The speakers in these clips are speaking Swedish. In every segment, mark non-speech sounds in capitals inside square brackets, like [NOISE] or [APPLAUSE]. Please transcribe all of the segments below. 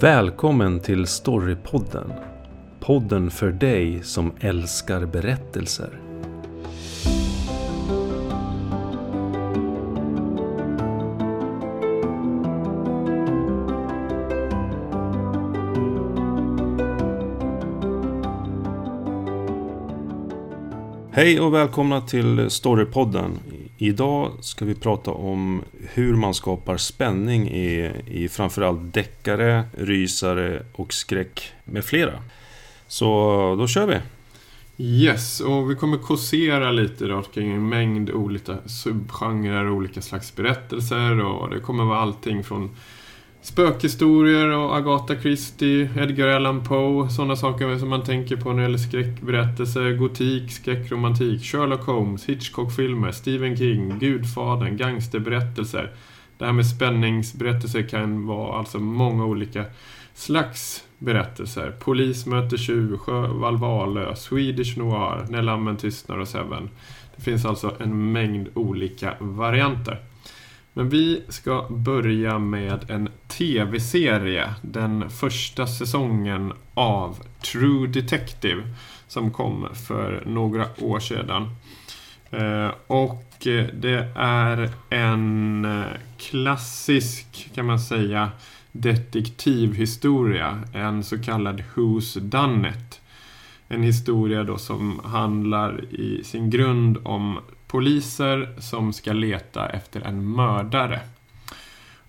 Välkommen till Storypodden. Podden för dig som älskar berättelser. Hej och välkomna till Storypodden. Idag ska vi prata om hur man skapar spänning i, i framförallt deckare, rysare och skräck med flera. Så då kör vi! Yes, och vi kommer korsera lite då kring en mängd olika subgenrer och olika slags berättelser och det kommer vara allting från spökhistorier och Agatha Christie, Edgar Allan Poe, sådana saker som man tänker på när det gäller skräckberättelser, gotik, skräckromantik, Sherlock Holmes, Hitchcock-filmer, Stephen King, Gudfadern, gangsterberättelser. Det här med spänningsberättelser kan vara alltså många olika slags berättelser. Polis möter tjuv, Sjöwall Wahlöö, Swedish Noir, När lammen tystnar och Seven. Det finns alltså en mängd olika varianter. Men vi ska börja med en TV-serie. Den första säsongen av True Detective. Som kom för några år sedan. Eh, och eh, det är en eh, klassisk, kan man säga, detektivhistoria. En så kallad Who's Done It. En historia då som handlar i sin grund om poliser som ska leta efter en mördare.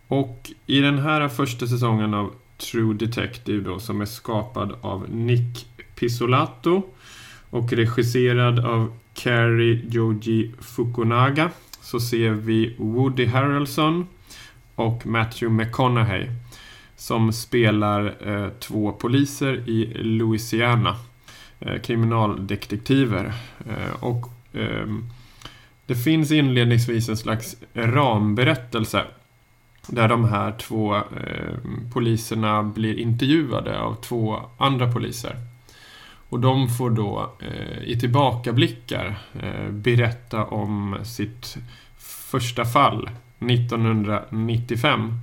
Och i den här första säsongen av True Detective då, som är skapad av Nick Pisolato och regisserad av Cary Joji Fukunaga så ser vi Woody Harrelson och Matthew McConaughey som spelar eh, två poliser i Louisiana. Eh, kriminaldetektiver. Eh, och ehm, det finns inledningsvis en slags ramberättelse där de här två eh, poliserna blir intervjuade av två andra poliser. Och de får då eh, i tillbakablickar eh, berätta om sitt första fall 1995.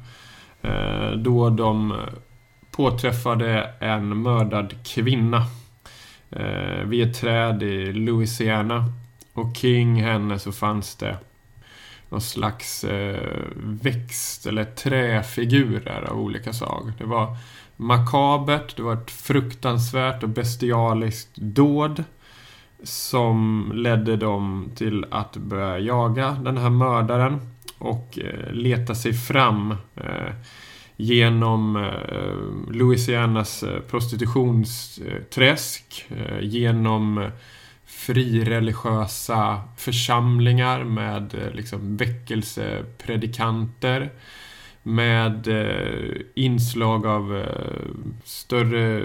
Eh, då de påträffade en mördad kvinna eh, vid ett träd i Louisiana. Och kring henne så fanns det någon slags eh, växt eller träfigurer av olika slag. Det var makabert, det var ett fruktansvärt och bestialiskt dåd som ledde dem till att börja jaga den här mördaren och eh, leta sig fram eh, genom eh, Louisianas eh, prostitutionsträsk, eh, genom eh, frireligiösa församlingar med eh, liksom väckelsepredikanter. Med eh, inslag av eh, större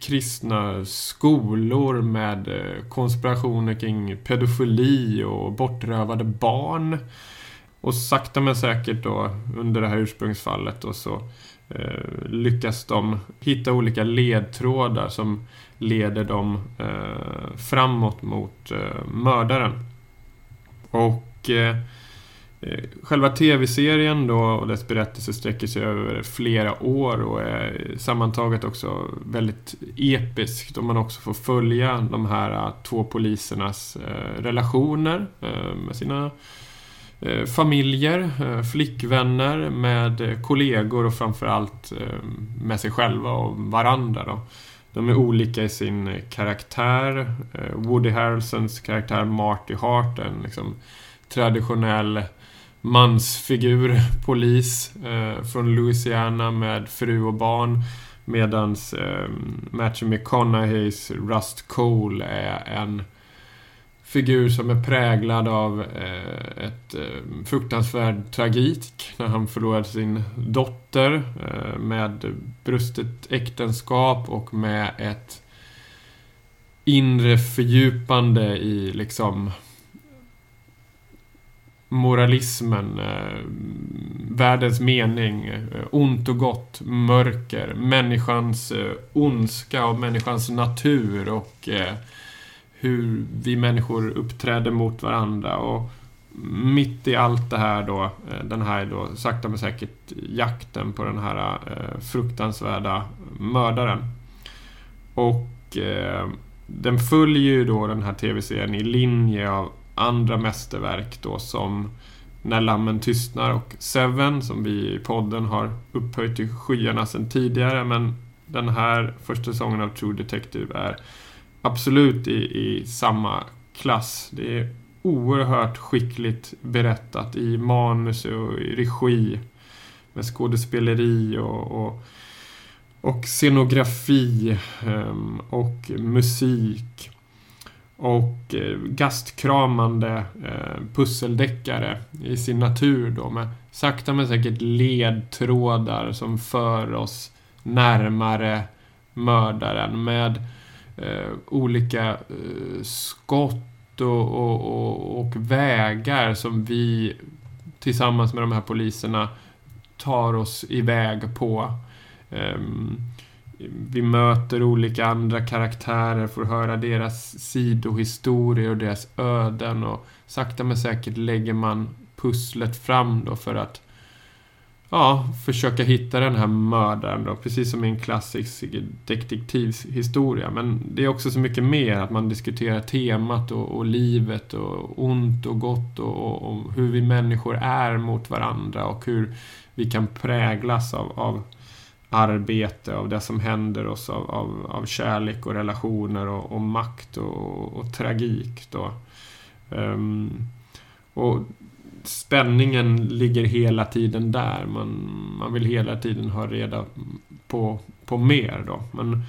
kristna skolor med eh, konspirationer kring pedofili och bortrövade barn. Och sakta men säkert då under det här ursprungsfallet då så eh, lyckas de hitta olika ledtrådar som leder dem eh, framåt mot eh, mördaren. Och eh, eh, själva tv-serien då och dess berättelse sträcker sig över flera år och är sammantaget också väldigt episkt. Och man också får följa de här eh, två polisernas eh, relationer med sina familjer, flickvänner, med kollegor och framförallt med sig själva och varandra. Då. De är olika i sin eh, karaktär. Eh, Woody Harrelsons karaktär Marty Hart, en liksom traditionell mansfigur, [LAUGHS] polis eh, från Louisiana med fru och barn. Medans eh, Matthew McConaugheys Rust Cole är en figur som är präglad av eh, ett eh, fruktansvärd tragik när han förlorade sin dotter eh, med brustet äktenskap och med ett inre fördjupande i liksom moralismen, eh, världens mening, eh, ont och gott, mörker, människans eh, ondska och människans natur och eh, hur vi människor uppträder mot varandra och mitt i allt det här då, eh, den här då sakta men säkert jakten på den här eh, fruktansvärda mördaren. Och eh, den följer ju då den här tv-serien i linje av andra mästerverk då som När lammen tystnar och Seven som vi i podden har upphöjt till skyarna sedan tidigare men den här första säsongen av True Detective är absolut i, i samma klass. Det är oerhört skickligt berättat i manus och i regi. Med skådespeleri och, och, och scenografi ehm, och musik. Och eh, gastkramande eh, pusseldeckare i sin natur då med sakta men säkert ledtrådar som för oss närmare mördaren med eh, Eh, olika eh, skott och, och, och, och, vägar som vi tillsammans med de här poliserna tar oss iväg på. Eh, vi möter olika andra karaktärer, får höra deras sidohistorier och deras öden och sakta men säkert lägger man pusslet fram då för att ja, försöka hitta den här mördaren då, precis som i en klassisk detektivhistoria. Men det är också så mycket mer, att man diskuterar temat och, och livet och ont och gott och, och, hur vi människor är mot varandra och hur vi kan präglas av, av arbete, av det som händer oss, av, av, av kärlek och relationer och, och makt och, och, tragik. Då. Um, och spänningen ligger hela tiden där. Man, man vill hela tiden ha reda på, på mer då. Men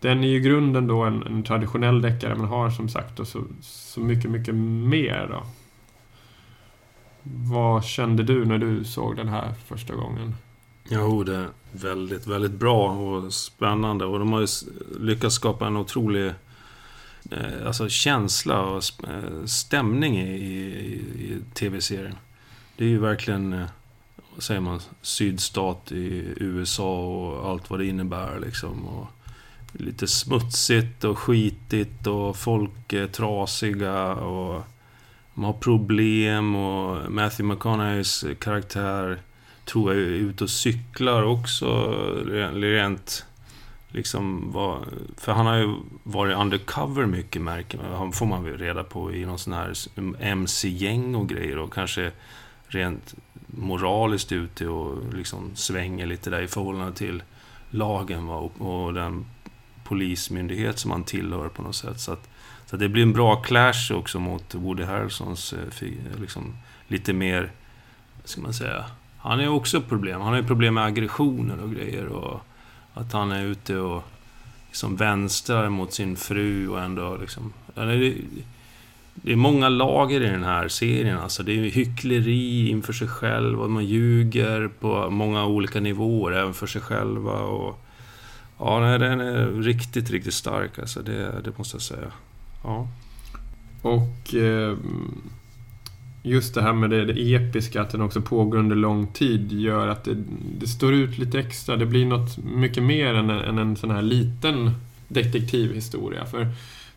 den är ju grunden då en, en traditionell deckare men har som sagt då så, så mycket, mycket mer då. Vad kände du när du såg den här första gången? Jo, oh, det är väldigt, väldigt bra och spännande. Och de har ju lyckats skapa en otrolig Eh, Eh, alltså känsla och eh, stämning i, i, i tv-serien. Det är ju verkligen, eh, vad säger man, sydstat i USA och allt vad det innebär liksom. Och lite smutsigt och skitigt och folk är trasiga och man har problem och Matthew McConaugheys karaktär tror jag är ute och cyklar också rent liksom var, för han har ju varit undercover mycket märker man. får man väl reda på i någon sån här MC-gäng och grejer och kanske rent moraliskt ute och liksom svänger lite där i förhållande till lagen va? Och, och den polismyndighet som han tillhör på något sätt. Så, att, så att det blir en bra clash också mot Woody Harrelsons eh, liksom, lite mer, ska man säga, han är ju också problem. Han har ju problem med aggressioner och grejer. och att han är ute och liksom vänstrar mot sin fru och ändå liksom... Det, är många lager i den här serien. Alltså det är hyckleri inför sig själv och man ljuger på många olika nivåer, även för sig själva. Och, ja, nej, den är riktigt, riktigt stark alltså. Det, det måste jag säga. Ja. Och... Eh just det här med det, det, episka, att den också pågår under lång tid, gör att det, det står ut lite extra. Det blir något mycket mer än, än en sån här liten detektivhistoria. För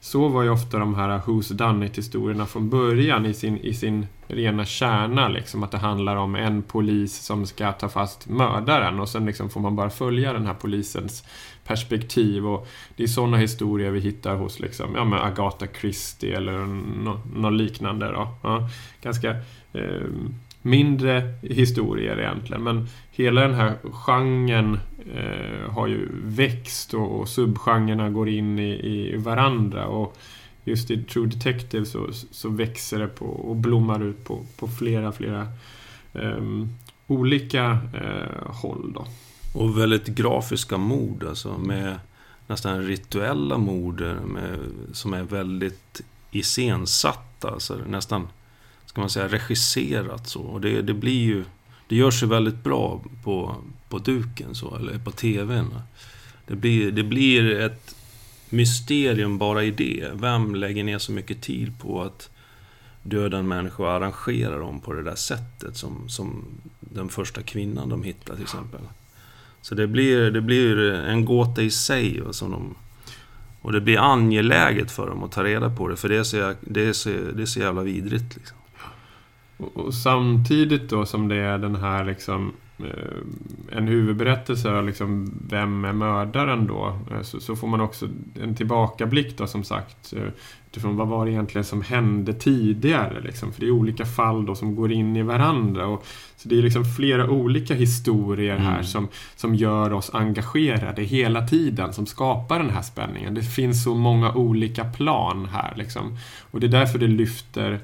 så var ju ofta de här Who's Done It-historierna från början i sin, i sin rena kärna. Liksom, att det handlar om en polis som ska ta fast mördaren och sen liksom får man bara följa den här polisens perspektiv. Och det är sådana historier vi hittar hos liksom, ja, men Agatha Christie eller något liknande. Då. Ja, ganska eh, mindre historier egentligen. Men hela den här genren eh, har ju växt och, och subgenrerna går in i, i varandra. Och just i True Detective så, så växer det på och blommar ut på, på flera, flera eh, olika eh, håll. Då. Och väldigt grafiska mord alltså med nästan rituella mord med, som är väldigt iscensatta. Alltså nästan, ska man säga, regisserat så. Och det, det blir ju, det gör sig väldigt bra på, på duken så, eller på TVn. Det blir, det blir ett mysterium bara i det. Vem lägger ner så mycket tid på att döda en människa och arrangera dem på det där sättet som, som den första kvinnan de hittar till exempel. Så det blir, det blir en gåta i sig. Som de, och det blir angeläget för dem att ta reda på det, för det är så, det är så, det är så jävla vidrigt. Liksom. Och, och, samtidigt då som det är den här liksom en huvudberättelse av liksom, vem är mördaren då? Eh, så, så, får man också en tillbakablick då som sagt eh, utifrån vad var det egentligen som hände tidigare. Liksom? För det är olika fall då som går in i varandra. Och, så det är liksom flera olika historier här mm. som, som gör oss engagerade hela tiden, som skapar den här spänningen. Det finns så många olika plan här. Liksom. Och det är därför det lyfter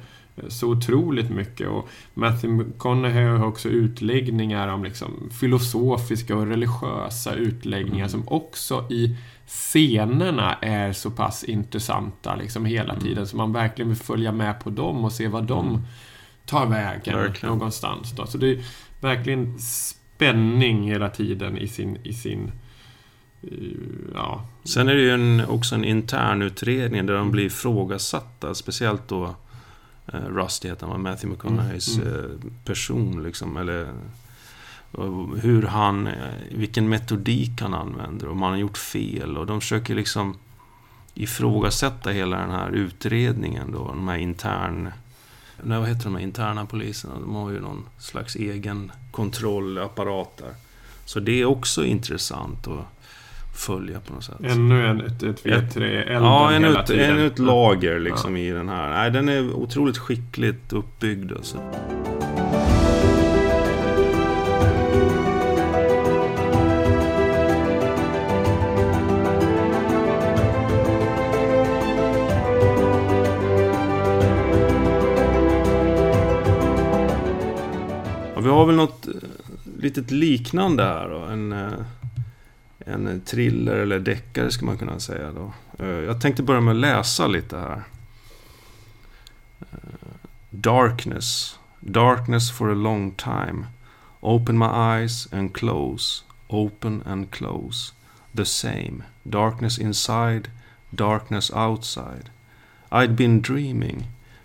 så otroligt mycket. Och Matthew McConaughey har också utläggningar om liksom filosofiska och religiösa utläggningar mm. som också i scenerna är så pass intressanta liksom hela mm. tiden. Så man verkligen vill följa med på dem och se vad de mm. tar vägen verkligen. någonstans. Då. Så det är verkligen spänning hela tiden i sin, i sin Ja. Sen är det ju en, också en intern utredning där de blir ifrågasatta. Speciellt då Rusty heter han, Matthew McConaugheys mm. uh, person liksom. Eller hur han, eh, vilken metodik han använder, om han har gjort fel. Och de försöker liksom ifrågasätta hela den här utredningen då, de här intern... Nej, vad heter de här interna poliserna? De har ju någon slags egen kontrollapparat där. Så det är också intressant att följa på något sätt. Ännu en, ett, ett V3-elden Ja, ännu ett, ännu ett lager liksom ja. i den här. Nej, den är otroligt skickligt uppbyggd. Alltså. vi har väl något eh, litet liknande här då. En, eh, en thriller eller deckare ska man kunna säga då. Eh, jag tänkte börja med att läsa lite här. Eh, darkness. Darkness for a long time. Open my eyes and close. Open and close. The same. Darkness inside. Darkness outside. I'd been dreaming.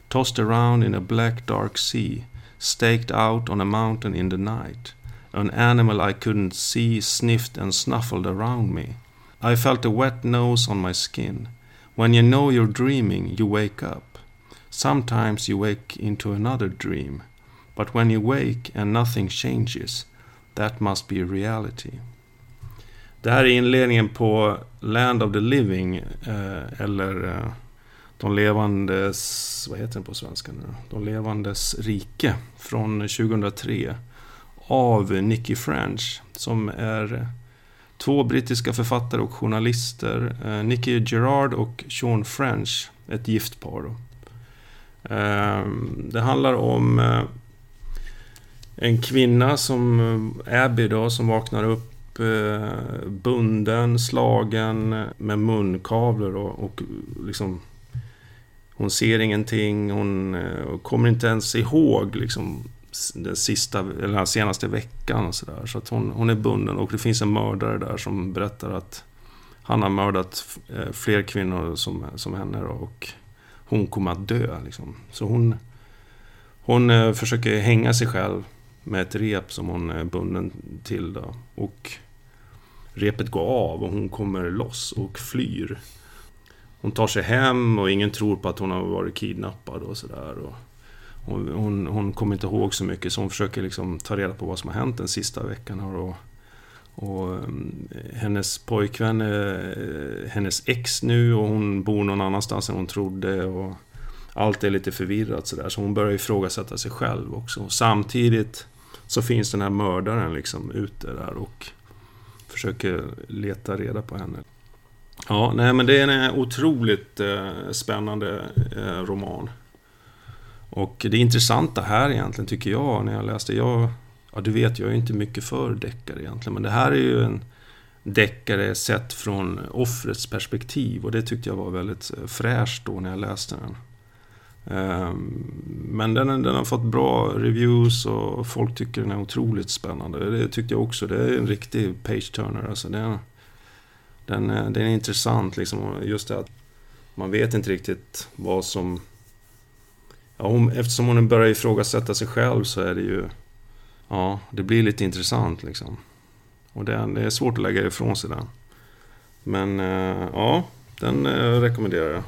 Tossed around in a black dark sea. staked out on a mountain in the night. An animal I couldn't see sniffed and snuffled around me. I felt a wet nose on my skin. When you know you're dreaming, you wake up. Sometimes you wake into another dream. But when you wake and nothing changes, that must be reality. Det här är inledningen på Land of the Living, eh, eller eh, De levandes, vad heter den på svenska nu De levandes rike från 2003 av Nicky French som är två brittiska författare och journalister. Eh, Nicky Gerard och Sean French, ett gift par. Då. Ehm, det handlar om eh, en kvinna som eh, Abby då, som vaknar upp bunden, slagen med munkavlor och, och liksom hon ser ingenting, hon kommer inte ens ihåg liksom, den sista, eller den senaste veckan. Och så där. så att hon, hon är bunden och det finns en mördare där som berättar att han har mördat eh, fler kvinnor som, som henne då, och hon kommer att dö. Liksom. Så hon, hon eh, försöker hänga sig själv med ett rep som hon är bunden till. Då. Och repet går av och hon kommer loss och flyr hon tar sig hem och ingen tror på att hon har varit kidnappad och sådär. Hon, hon, hon kommer inte ihåg så mycket så hon försöker liksom ta reda på vad som har hänt den sista veckan. Och, och hennes pojkvän är hennes ex nu och hon bor någon annanstans än hon trodde. Och allt är lite förvirrat sådär så hon börjar ifrågasätta sig själv också. Och samtidigt så finns den här mördaren liksom ute där och försöker leta reda på henne. Ja, nej men det är en otroligt eh, spännande eh, roman. Och det intressanta här egentligen tycker jag när jag läste, jag, ja du vet jag är inte mycket för deckare egentligen, men det här är ju en deckare sett från offrets perspektiv och det tyckte jag var väldigt eh, fräscht då när jag läste den. Ehm, men den, den har fått bra reviews och folk tycker den är otroligt spännande. Det tyckte jag också. Det är en riktig page-turner. Alltså den, den, eh, den är intressant liksom. Just det att man vet inte riktigt vad som... Ja, hon, eftersom hon börjar ifrågasätta sig själv så är det ju... Ja, det blir lite intressant liksom. Och det, det är svårt att lägga ifrån sig den. Men eh, ja, den eh, rekommenderar jag.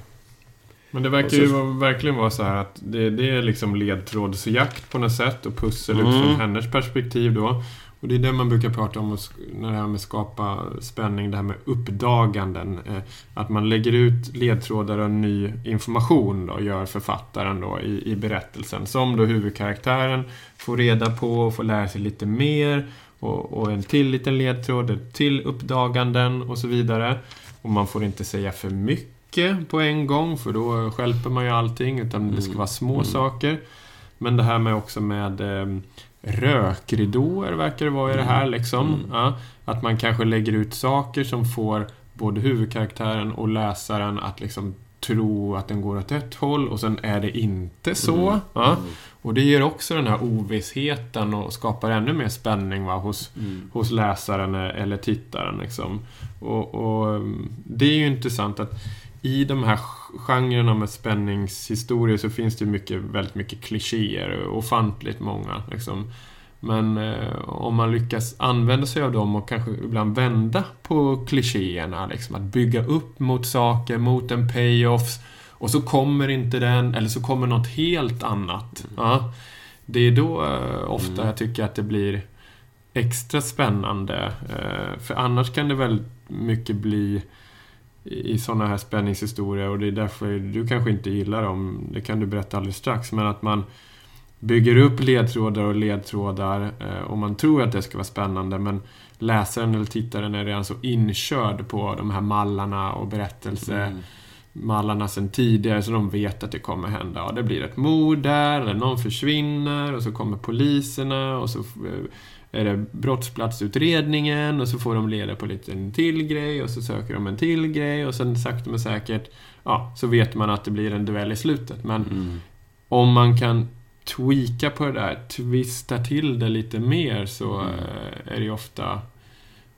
Men det verkar ju vara, verkligen vara så här att det, det är liksom ledtrådsjakt på något sätt och pussel Mm. utifrån hennes perspektiv då. Och det är det man brukar prata om när det här med skapa spänning, det här med uppdaganden. Eh, att man lägger ut ledtrådar och ny information då, gör författaren då i, i berättelsen. Som då huvudkaraktären får reda på och får lära sig lite mer. Och, och en till liten ledtråd, till uppdaganden och så vidare. Och man får inte säga för mycket på en gång för då stjälper man ju allting. Utan det ska Mm. vara små Mm. saker. Men det här med också med eh, rökridåer verkar det vara i det här liksom. Mm. Ja, att man kanske lägger ut saker som får både huvudkaraktären och läsaren att liksom tro att den går åt ett håll och sen är det inte så. Mm. Ja. Och det ger också den här ovissheten och skapar ännu mer spänning va, hos, Mm. hos läsaren eller tittaren. Liksom. Och, och mm, Det är ju intressant att i de här genrerna med spänningshistorier så finns det mycket, väldigt mycket klichéer, ofantligt många. Liksom. Men eh, om man lyckas använda sig av dem och kanske ibland vända på klichéerna, liksom, att bygga upp mot saker, mot en payoff och så kommer inte den, eller så kommer något helt annat. Ja, det är då eh, ofta Mm. jag tycker att det blir extra spännande. Eh, för annars kan det väl mycket bli i sådana här spänningshistorier och det är därför du kanske inte gillar dem. Det kan du berätta alldeles strax. Men att man bygger upp ledtrådar och ledtrådar eh, och man tror att det ska vara spännande men läsaren eller tittaren är redan så inkörd på de här mallarna och berättelse Mm. mallarna sedan tidigare så de vet att det kommer hända. Ja, det blir ett mord där, eller någon försvinner och så kommer poliserna och så eh, är det brottsplatsutredningen och så får de leda på lite en till grej och så söker de en till grej och sen sakta men säkert ja, så vet man att det blir en duell i slutet. Men Mm. om man kan tweaka på det där, twista till det lite mer så Mm. eh, är det ofta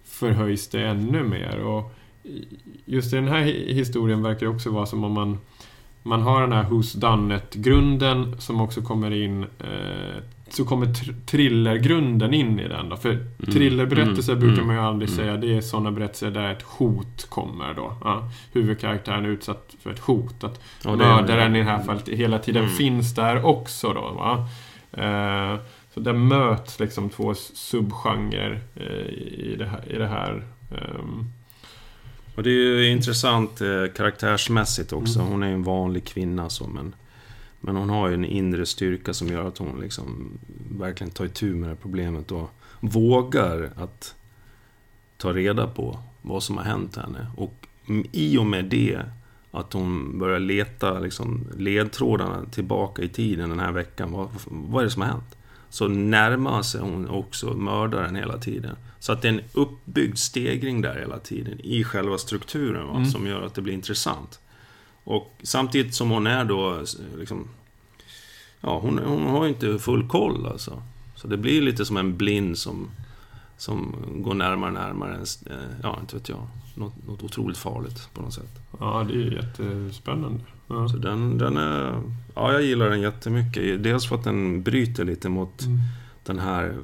förhöjs det ännu mer. Och just i den här hi- historien verkar det också vara som om man man har den här Who's Done It-grunden som också kommer in eh, så kommer thrillergrunden in i den då. För thrillerberättelser Mm. brukar Mm. man ju aldrig Mm. säga. Det är sådana berättelser där ett hot kommer då. Ja, huvudkaraktären är utsatt för ett hot. Att Ja, mördaren i det här fallet hela tiden Mm. finns där också då. Va? Eh, så där möts liksom två subgenrer eh, i det här. I det här ehm. Och det är ju intressant eh, karaktärsmässigt också. Mm. Hon är en vanlig kvinna så, men, men hon har ju en inre styrka som gör att hon liksom verkligen tar itu med det här problemet och vågar att ta reda på vad som har hänt henne. Och i och med det, att hon börjar leta liksom, ledtrådarna tillbaka i tiden den här veckan. Vad, vad är det som har hänt? Så närmar sig hon också mördaren hela tiden. Så att det är en uppbyggd stegring där hela tiden i själva strukturen va, Mm. som gör att det blir intressant. Och samtidigt som hon är då liksom... Ja, hon, hon har ju inte full koll alltså. Så det blir lite som en blind som, som går närmare och närmare. En, eh, ja, inte vet jag. Något, något otroligt farligt på något sätt. Ja, det är ju jättespännande. Ja. Så den, den är... Ja, jag gillar den jättemycket. Dels för att den bryter lite mot Mm. den här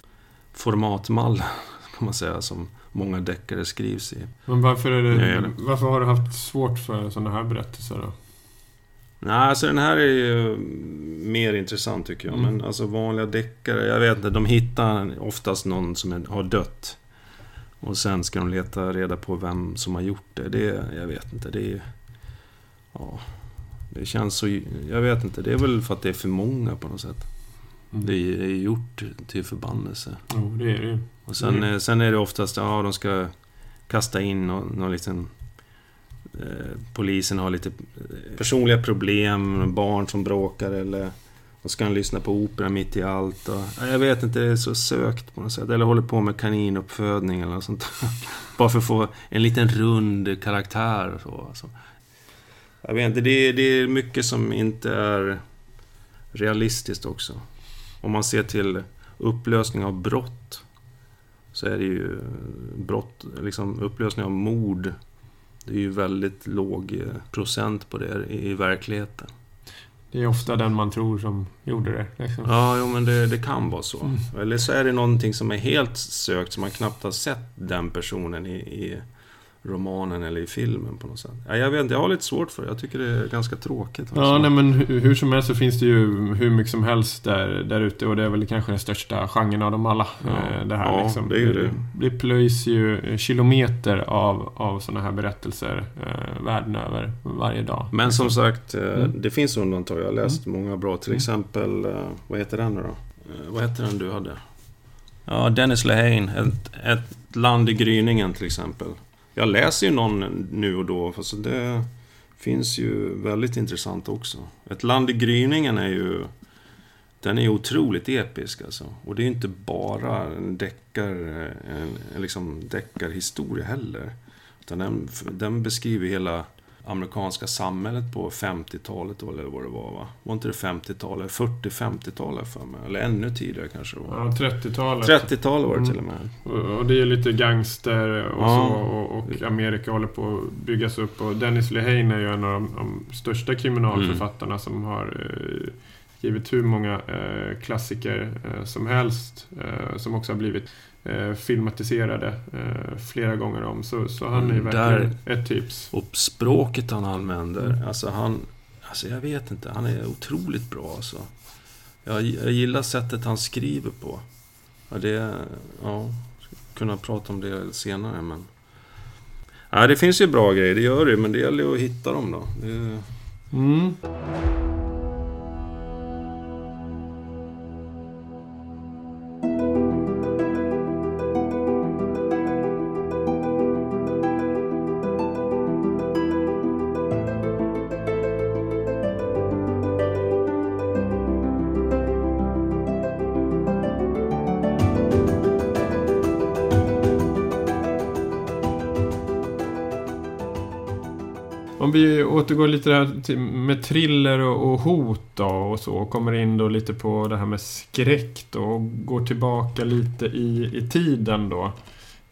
formatmallen, [LAUGHS] kan man säga, som många deckare skrivs i. Men varför, är det, varför har du haft svårt för sådana här berättelser då? Nej, alltså den här är ju mer intressant tycker jag. Mm. Men alltså vanliga deckare, jag vet inte, de hittar oftast någon som har dött. Och sen ska de leta reda på vem som har gjort det. Det, jag vet inte, det är... Ja, det känns så... Jag vet inte, det är väl för att det är för många på något sätt. Mm. Det är, är gjort till förbannelse. Jo, det är det. Och sen, Mm. eh, sen är det oftast, ja de ska kasta in någon, någon liten... Eh, polisen har lite eh, personliga problem, barn som bråkar eller... Och ska han lyssna på opera mitt i allt och, ja, Jag vet inte, det är så sökt på något sätt. Eller håller på med kaninuppfödning eller något sånt. [LAUGHS] Bara för att få en liten rund karaktär och så. Alltså. Jag vet inte, det är, det är mycket som inte är realistiskt också. Om man ser till upplösning av brott så är det ju brott, liksom upplösning av mord. Det är ju väldigt låg eh, procent på det i, i verkligheten. Det är ofta den man tror som gjorde det. Liksom. Ja, jo, men det, det kan vara så. Mm. Eller så är det någonting som är helt sökt, som man knappt har sett den personen i, i romanen eller i filmen på något sätt. Ja, jag vet inte, jag har lite svårt för det. Jag tycker det är ganska tråkigt. Ja, alltså. nej, men hur, hur som helst så finns det ju hur mycket som helst där, där ute och det är väl kanske den största genren av dem alla. Ja, eh, det här ja, liksom. det är ju det. det plöjs ju kilometer av, av sådana här berättelser eh, världen över varje dag. Men som sagt, eh, Mm. det finns undantag. Jag har läst många bra. Till Mm. exempel, eh, vad heter den nu då? Eh, Vad heter den du hade? Ja, Dennis Lehane. Ett, ett land i gryningen till exempel. Jag läser ju någon nu och då, fast det finns ju väldigt intressant också. Ett land i gryningen är ju... Den är ju otroligt episk alltså. Och det är ju inte bara en deckar, en, en liksom deckarhistoria heller. Utan den, den beskriver hela amerikanska samhället på 50-talet eller vad det var va? Var inte det 50-talet? 40-50-talet för mig? Eller ännu tidigare kanske det var. Ja, 30-talet. 30-talet var det Mm. till och med. Och och det är lite gangster och Ja. så och, och Amerika håller på att byggas upp och Dennis Lehane är ju en av de, de största kriminalförfattarna Mm. som har eh, skrivit hur många eh, klassiker eh, som helst eh, som också har blivit filmatiserade flera gånger om. Så, så han är Mm, verkligen ett tips. Och språket han använder, Mm. alltså han... Alltså jag vet inte, han är otroligt bra alltså. Jag, jag gillar sättet han skriver på. Ja, det... Ja, kunna prata om det senare men... Ja, det finns ju bra grejer, det gör det, men det gäller ju att hitta dem då. Det, Mm. Vi återgår lite där till, med thriller och, och hot då och så. Och kommer in då lite på det här med skräck då och går tillbaka lite i, i tiden då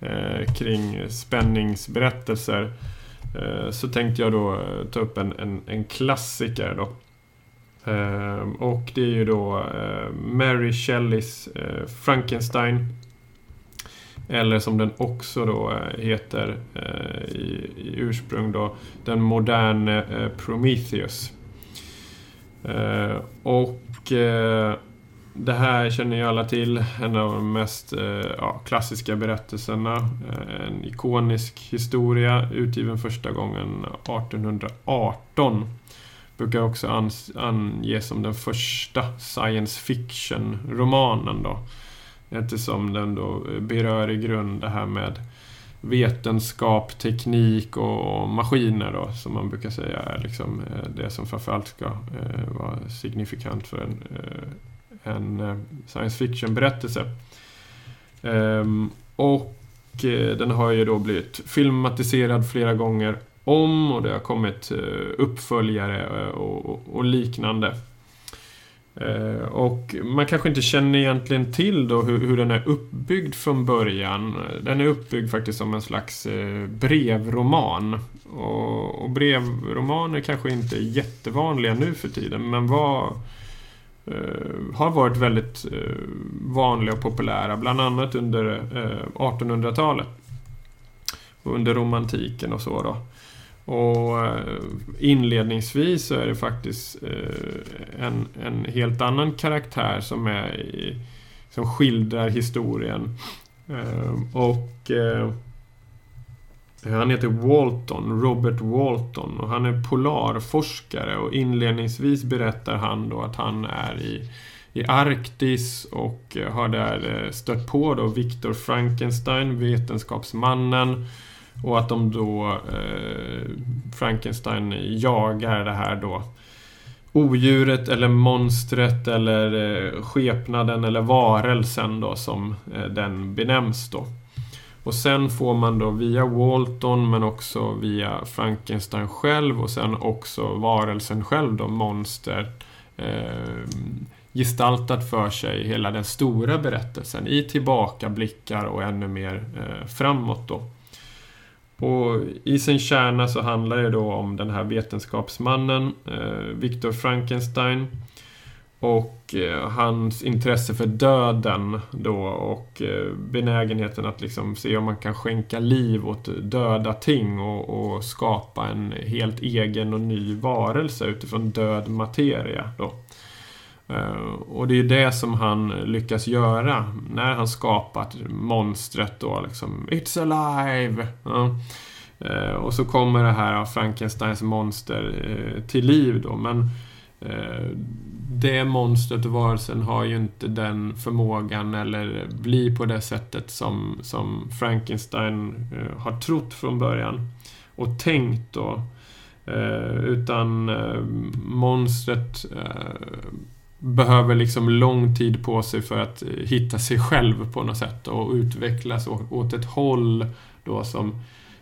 eh, kring spänningsberättelser. Eh, så tänkte jag då eh, ta upp en, en, en klassiker då. Eh, och det är ju då eh, Mary Shelleys eh, Frankenstein eller som den också då eh, heter eh, i, i ursprung då, den moderne eh, Prometheus. Eh, och eh, det här känner ju alla till, en av de mest eh, ja, klassiska berättelserna. Eh, en ikonisk historia, utgiven första gången 1818. Brukar också anges som den första science fiction-romanen då. Eftersom den då eh, berör i grund det här med vetenskap, teknik och maskiner då, som man brukar säga är liksom eh, det som framförallt ska eh, vara signifikant för en, en science fiction-berättelse. Ehm, och den har ju då blivit filmatiserad flera gånger om och det har kommit uppföljare och, och, och liknande. Eh, och man kanske inte känner egentligen till då hur, hur den är uppbyggd från början. Den är uppbyggd faktiskt som en slags eh, brevroman. Och, och brevromaner kanske inte är jättevanliga nu för tiden, men var, eh, har varit väldigt eh, vanliga och populära, bland annat under eh, 1800-talet. Och under romantiken och så då. Och eh, inledningsvis så är det faktiskt eh, en, en helt annan karaktär som är i, som skildrar historien. Eh, och han heter Walton, Robert Walton och han är polarforskare och inledningsvis berättar han då att han är i, i Arktis och har där stött på då Victor Frankenstein, vetenskapsmannen och att de då, eh, Frankenstein jagar det här då odjuret eller monstret eller eh, skepnaden eller varelsen då som eh, den benämns då. Och sen får man då via Walton men också via Frankenstein själv och sen också varelsen själv då, monster eh, gestaltat för sig hela den stora berättelsen i tillbakablickar och ännu mer eh, framåt då. Och i sin kärna så handlar det då om den här vetenskapsmannen, eh, Victor Frankenstein. och eh, hans intresse för döden då och eh, benägenheten att liksom se om man kan skänka liv åt döda ting och, och skapa en helt egen och ny varelse utifrån död materia. Då. Eh, och det är ju det som han lyckas göra när han skapat monstret då liksom It's alive! Ja. Eh, och så kommer det här Frankensteins monster eh, till liv då men det monstret och varelsen har ju inte den förmågan eller blir på det sättet som, som Frankenstein har trott från början och tänkt då. utan monstret behöver liksom lång tid på sig för att eh, hitta sig själv på något sätt och utvecklas åt ett håll då som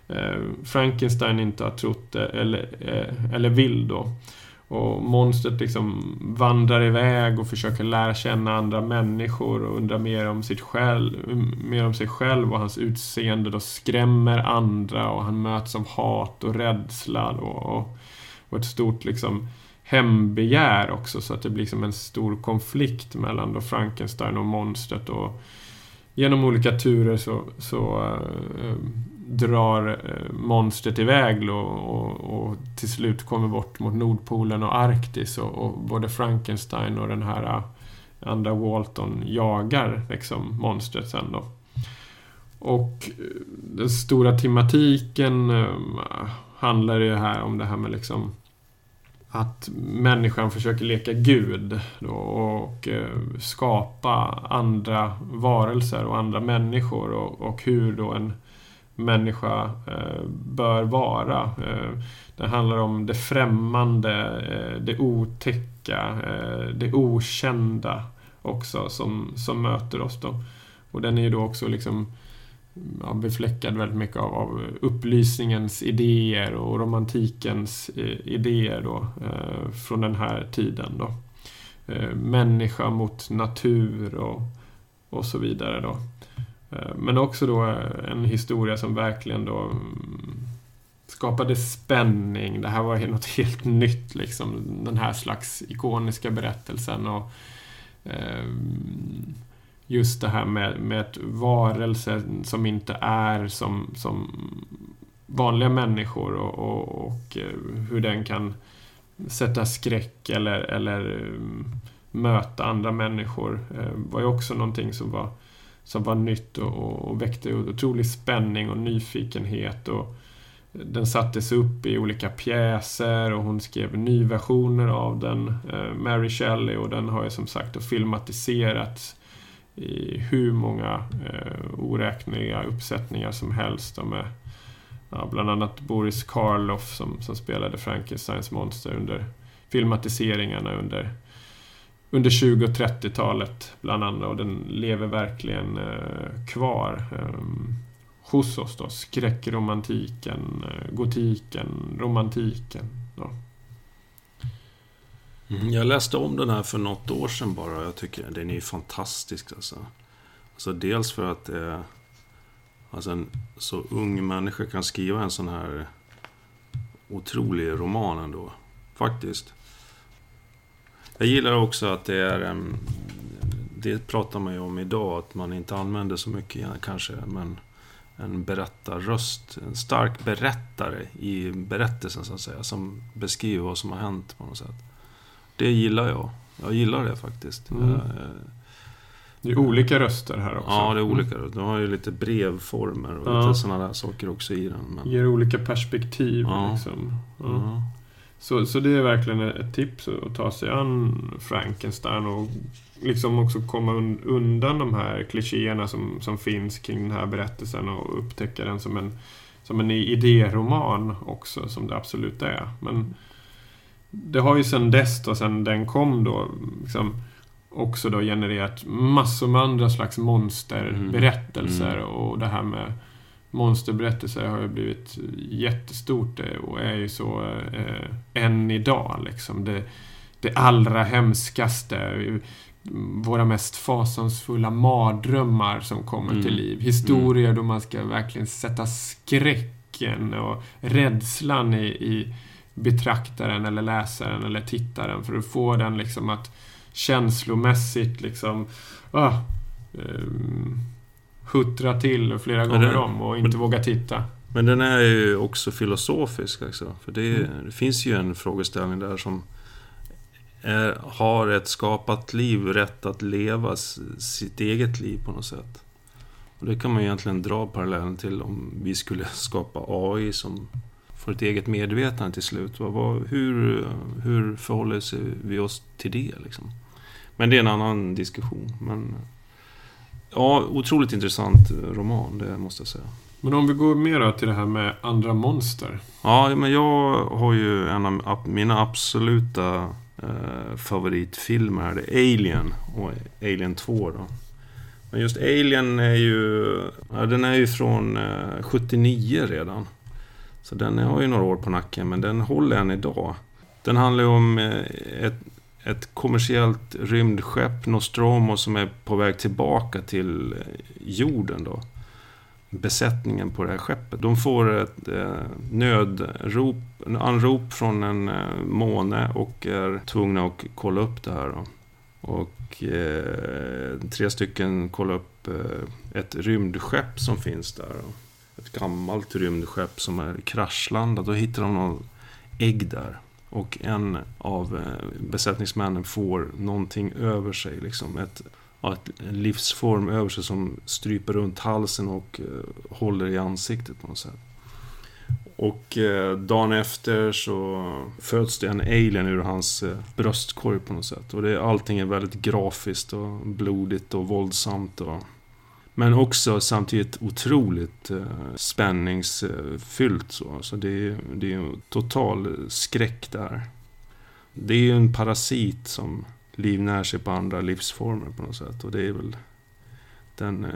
eh, Frankenstein inte har trott eh, eller, eller vill då. Och monstret liksom vandrar iväg och försöker lära känna andra människor och undrar mer om, sitt själv, mer om sig själv och hans utseende då skrämmer andra och han möts av hat och rädsla och, och ett stort liksom hämndbegär också så att det blir som en stor konflikt mellan då Frankenstein och monstret och genom olika turer så, så äh, drar eh, monstret iväg och, och, och, till slut kommer bort mot Nordpolen och Arktis och, och både Frankenstein och den här eh, andra Walton jagar liksom monstret sen då. Och den stora tematiken handlar ju här om det här med liksom att människan försöker leka Gud och eh, skapa andra varelser och andra människor och, hur då en människa eh, bör vara. Eh, det handlar om det främmande, det otäcka, det okända också som, som möter oss då. Och den är ju då också liksom ja, befläckad väldigt mycket av, av, upplysningens idéer och romantikens eh, idéer då, eh, från den här tiden. Då. Eh, människa mot natur och, och så vidare. Då. Eh, men också då eh, en historia som verkligen då mm, skapade spänning. Det här var [LAUGHS] något helt nytt, liksom, den här slags ikoniska berättelsen. och eh, just det här med, med ett varelse som inte är som, som vanliga människor och, och, och eh, hur den kan sätta skräck eller, eller eh, möta andra människor eh, var ju också någonting som var, som var nytt och, och väckte otrolig spänning och nyfikenhet. Och den sattes upp i olika pjäser och hon skrev nyversioner av den, Mary Shelley, och den har ju som sagt filmatiserats i hur många eh, oräkneliga uppsättningar som helst. Med ja, bland annat Boris Karloff som, som spelade Frankensteins monster under filmatiseringarna under, under 20 och 30-talet bland annat. Och den lever verkligen eh, kvar eh, hos oss då. Skräckromantiken, eh, gotiken, romantiken. Då. Mm, jag läste om den här för något år sedan bara. Jag tycker den är fantastisk alltså. alltså dels för att eh, alltså en så ung människa kan skriva en sån här otrolig roman ändå. Faktiskt. Jag gillar också att det är en... Det pratar man ju om idag, att man inte använder så mycket kanske, men en berättarröst, en stark berättare i berättelsen så att säga, som beskriver vad som har hänt på något sätt. Det gillar jag. Jag gillar det faktiskt. Mm. Det är olika röster här också. Ja, det är olika. Mm. De har ju lite brevformer och ja. lite sådana där saker också i den. Men... Ger olika perspektiv. Ja. Liksom. Ja. Så, så det är verkligen ett tips att ta sig an Frankenstein och liksom också komma undan de här klichéerna som, som finns kring den här berättelsen och upptäcka den som en, som en idéroman också, som det absolut är. Men det har ju sen dess då, sen den kom då, liksom, också då genererat massor med andra slags monsterberättelser. Mm. Och det här med monsterberättelser har ju blivit jättestort och är ju så eh, än idag. Liksom. Det, det allra hemskaste, våra mest fasansfulla mardrömmar som kommer mm. till liv. Historier mm. då man ska verkligen sätta skräcken och rädslan i, i betraktaren eller läsaren eller tittaren för att få den liksom att känslomässigt liksom ah, eh, huttra till flera gånger det, om och inte men, våga titta. Men den är ju också filosofisk också. För det, mm. det finns ju en frågeställning där som är, har ett skapat liv rätt att leva sitt eget liv på något sätt? Och det kan man egentligen dra parallellen till om vi skulle skapa AI som får ett eget medvetande till slut. Vad, hur, hur förhåller sig vi oss till det? Liksom? Men det är en annan diskussion. Men, ja, otroligt intressant roman, det måste jag säga. Men om vi går mer till det här med andra monster. Ja, men jag har ju en av mina absoluta eh, favoritfilmer. Det är Alien och Alien 2 då. Men just Alien är ju... Ja, den är ju från eh, 79 redan. Så den har ju några år på nacken, men den håller än idag. Den handlar ju om eh, ett, ett kommersiellt rymdskepp, Nostromo, som är på väg tillbaka till eh, jorden då. Besättningen på det här skeppet. De får ett eh, nödrop, en anrop från en eh, måne och är tvungna att kolla upp det här. Då. Och eh, tre stycken kollar upp eh, ett rymdskepp som finns där. Då ett gammalt rymdskepp som är kraschlandat. Då hittar de något ägg där. Och en av eh, besättningsmännen får någonting över sig. Liksom ett, ett livsform över sig som stryper runt halsen och eh, håller i ansiktet på något sätt. Och eh, dagen efter så föds det en alien ur hans eh, bröstkorg på något sätt. Och det, allting är väldigt grafiskt och blodigt och våldsamt. Och men också samtidigt otroligt eh, spänningsfyllt. Så. Så det, är, det är en total skräck där. Det är ju en parasit som livnär sig på andra livsformer på något sätt. Och det är väl den... Eh,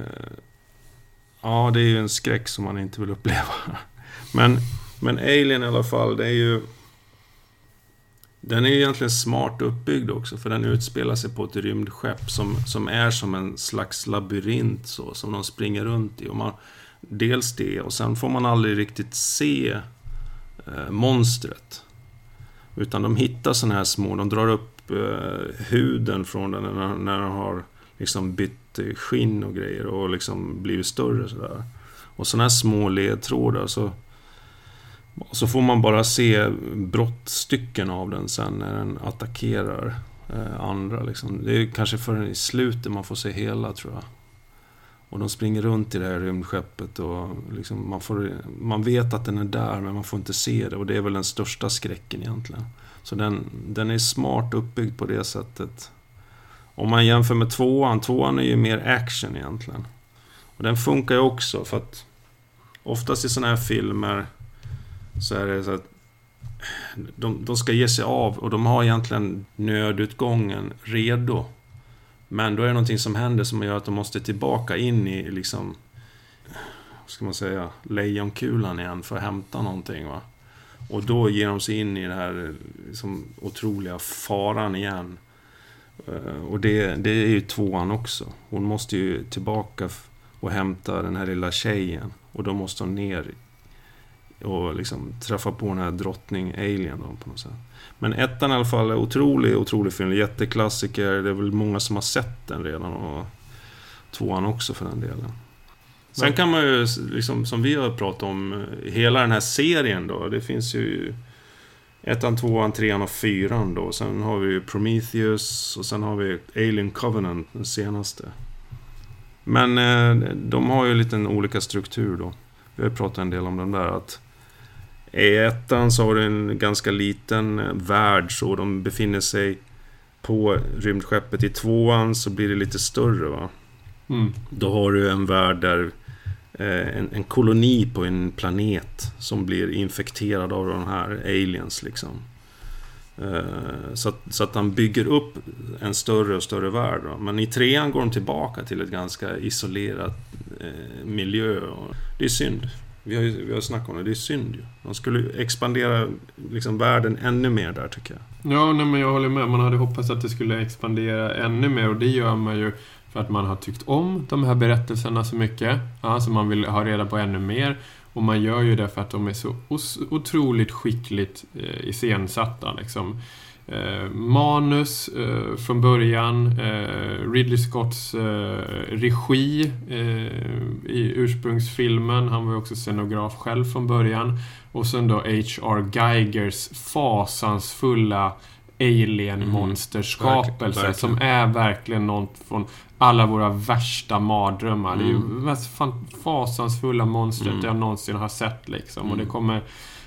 ja, det är ju en skräck som man inte vill uppleva. [LAUGHS] Men, men Alien i alla fall, det är ju den är egentligen smart uppbyggd också, för den utspelar sig på ett rymdskepp som, som är som en slags labyrint så, som de springer runt i. Och man, dels det, och sen får man aldrig riktigt se eh, monstret. Utan de hittar sådana här små, de drar upp eh, huden från den när, när den har liksom bytt eh, skinn och grejer och liksom blivit större sådär. Och sådana här små ledtrådar så så får man bara se brottstycken av den sen när den attackerar eh, andra. Liksom. Det är kanske förrän i slutet man får se hela tror jag. Och de springer runt i det här rymdskeppet och liksom man, får, man vet att den är där men man får inte se det. Och det är väl den största skräcken egentligen. Så den, den är smart uppbyggd på det sättet. Om man jämför med tvåan, tvåan är ju mer action egentligen. Och den funkar ju också för att oftast i sådana här filmer så är det så att de, de ska ge sig av och de har egentligen nödutgången redo. Men då är det någonting som händer som gör att de måste tillbaka in i liksom vad ska man säga, lejonkulan igen för att hämta någonting. Va? Och då ger de sig in i den här liksom, otroliga faran igen. Eh, och det, det är ju tvåan också. Hon måste ju tillbaka och hämta den här lilla tjejen. Och då måste hon ner och liksom träffa på den här drottning Alien då, på något sätt. Men ettan i alla fall är otrolig, otrolig film. Jätteklassiker. Det är väl många som har sett den redan. Och tvåan också för den delen. Sen kan man ju, liksom, som vi har pratat om, hela den här serien då. Det finns ju ettan, tvåan, trean och fyran då. Sen har vi Prometheus och sen har vi Alien Covenant, den senaste. Men eh, de har ju lite olika struktur då. Vi har pratat en del om den där. att i ettan så har du en ganska liten eh, värld så de befinner sig på rymdskeppet. I tvåan så blir det lite större va. Mm. Då har du en värld där eh, en, en, koloni på en planet som blir infekterad av de här aliens liksom. Eh, så, att, så att han bygger upp en större och större värld. Då. Men i trean går de tillbaka till ett ganska isolerat eh, miljö. Det är synd. Vi har ju vi har snackat om det, det är synd ju. De skulle expandera liksom, världen ännu mer där tycker jag. Ja, nej, men jag håller med. Man hade hoppats att det skulle expandera ännu mer och det gör man ju för att man har tyckt om de här berättelserna så mycket. Ja, så man vill ha reda på ännu mer. Och man gör ju det för att de är så otroligt skickligt eh, iscensatta. Liksom eh, manus eh, från början, eh, Ridley Scotts regi i ursprungsfilmen. Han var ju också scenograf själv från början. Och sen då H.R. Geigers fasansfulla alien-monsterskapelse Mm, som är verkligen något från alla våra värsta mardrömmar. Det är ju Mm. det mest fasansfulla monstret Mm. jag någonsin har sett liksom. Och Mm. det kommer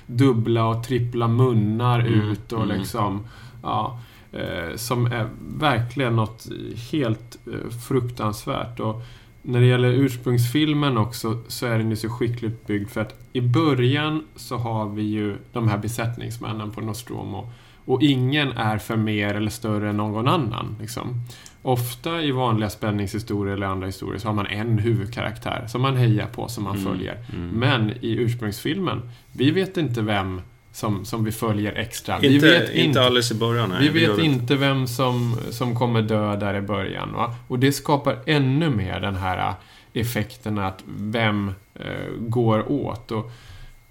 dubbla och trippla munnar Mm. ut och Mm. liksom... Ja, eh, som är verkligen något helt eh, fruktansvärt. Och när det gäller ursprungsfilmen också så är den ju så skickligt byggd för att i början så har vi ju de här besättningsmännen på Nostromo och ingen är för mer eller större än någon annan. Liksom. Ofta i vanliga spänningshistorier eller andra historier så har man en huvudkaraktär som man hejar på, som man Mm. följer. Mm. Men i ursprungsfilmen, vi vet inte vem som, som vi följer extra. vi inte, vet inte alldeles i början, nej. vi vet vi inte vem som, som kommer dö där i början. Va? Och det skapar ännu mer den här äh, effekten att vem eh, går åt. Och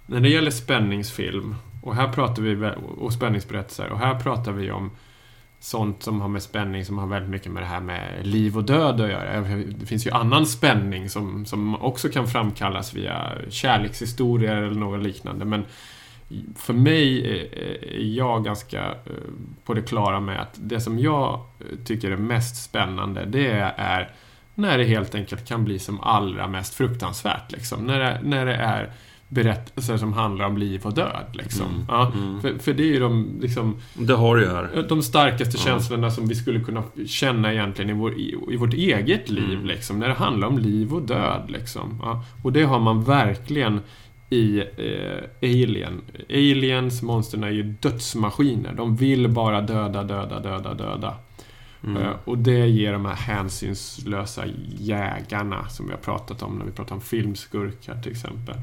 när det gäller spänningsfilm och här pratar vi och spänningsberättelser och här pratar vi om sånt som har med spänning som har väldigt mycket med det här med liv och död att göra. Det finns ju annan spänning som, som också kan framkallas via kärlekshistorier eller något liknande. Men för mig är- jag ganska eh, på det klara med att det som jag eh, tycker är mest spännande det är när det helt enkelt kan bli som allra mest fruktansvärt. Liksom. När, det, när det är berättelser som handlar om liv och död. Liksom. Mm. Ja, Mm. för, för det är ju de, liksom, Det har du här. de starkaste Ja. känslorna som vi skulle kunna känna egentligen i, vår, i, i vårt eget liv. Mm. Liksom, när det handlar om liv och död. Liksom. Ja, och det har man verkligen i eh, Alien. Aliens, monstren är ju dödsmaskiner. De vill bara döda, döda, döda, döda. Mm. Eh, Och det ger de här hänsynslösa jägarna som vi har pratat om när vi pratar om filmskurkar till exempel.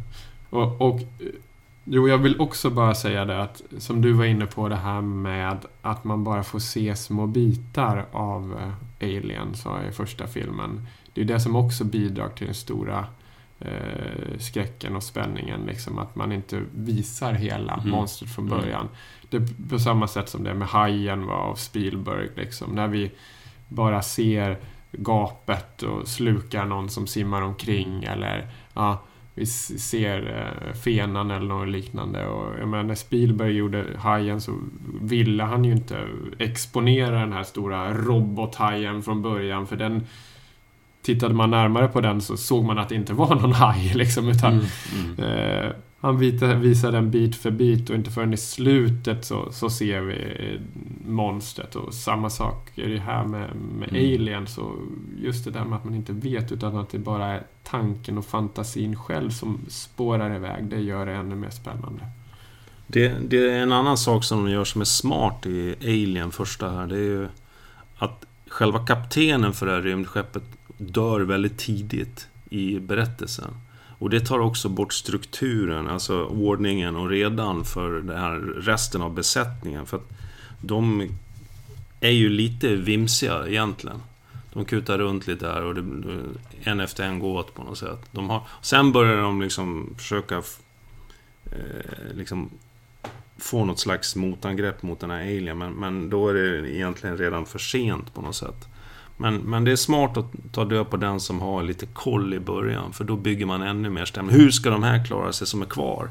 Och, och eh, jo, jag vill också bara säga det att som du var inne på det här med att man bara får se små bitar av eh, Alien, sa jag i första filmen. Det är det som också bidrar till den stora eh, skräcken och spänningen. Liksom, att man inte visar hela Mhm. monstret från Mm. början. Det är på samma sätt som det med Hajen var av Spielberg. Liksom, när vi bara ser gapet och slukar någon som simmar omkring eller ja, vi ser eh, fenan eller något liknande. Och, jag menar, när Spielberg gjorde Hajen så ville han ju inte exponera den här stora robothajen från början för den Tittade man närmare på den så såg man att det inte var någon haj [LAUGHS] liksom, utan Mm. Mm. Eh, han vita- visar den bit för bit och inte förrän i slutet så, så ser vi monstret. Och samma sak är det här med, med Mm. Alien. Så just det där med att man inte vet utan att det bara är tanken och fantasin själv som spårar iväg. Det gör det ännu mer spännande. Det, det är en annan sak som de gör som är smart i Alien första här. Det är ju att själva kaptenen för det här rymdskeppet dör väldigt tidigt i berättelsen. Och det tar också bort strukturen, alltså ordningen och redan för den här resten av besättningen. För att de är ju lite vimsiga egentligen. De kutar runt lite här och det, en efter en går åt på något sätt. De har, sen börjar de liksom försöka eh, liksom få något slags motangrepp mot den här alien. Men, men då är det egentligen redan för sent på något sätt. Men, men det är smart att ta död på den som har lite koll i början. För då bygger man ännu mer stämning. Hur ska de här klara sig som är kvar?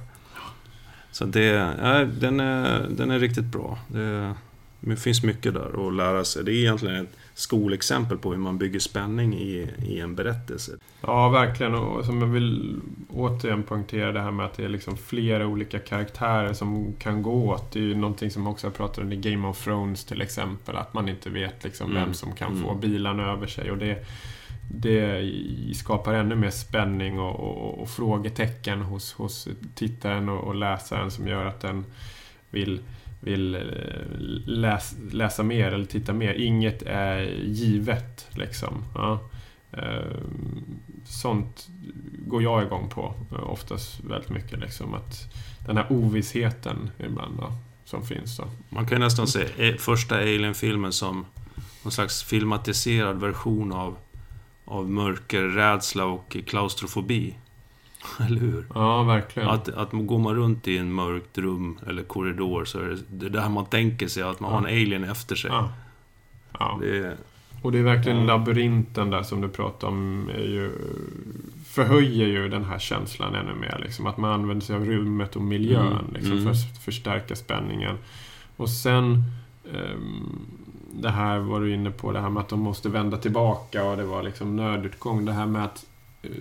Så det, ja, den, är, den är riktigt bra. Det, det finns mycket där att lära sig. Det är egentligen ett skolexempel på hur man bygger spänning i, i en berättelse. Ja, verkligen. Och som jag vill återigen poängtera det här med att det är liksom flera olika karaktärer som kan gå åt. Det är ju någonting som också jag pratade om i Game of Thrones till exempel. Att man inte vet liksom Mm. vem som kan Mm. få bilarna över sig. Och det, det skapar ännu mer spänning och, och, och frågetecken hos, hos tittaren och, och läsaren som gör att den vill vill eh, läs, läsa mer eller titta mer. Inget är givet liksom. Ja. Eh, sånt går jag igång på eh, oftast väldigt mycket. Liksom, att den här ovissheten ibland då, som finns. Då. Man kan ju nästan se första Alien-filmen som någon slags filmatiserad version av, av mörker, rädsla och klaustrofobi. [LAUGHS] Eller hur? Ja, verkligen. Att, att går man runt i en mörkt rum eller korridor så är det det där man tänker sig att man har en alien efter sig. Ja. Ja. Det Och det är verkligen Ja. labyrinten där som du pratar om. Är ju, förhöjer ju den här känslan ännu mer. Liksom, att man använder sig av rummet och miljön Mm, liksom, mm. för att förstärka spänningen. Och sen ehm, det här var du inne på, det här med att de måste vända tillbaka och det var liksom nödutgång. Det här med att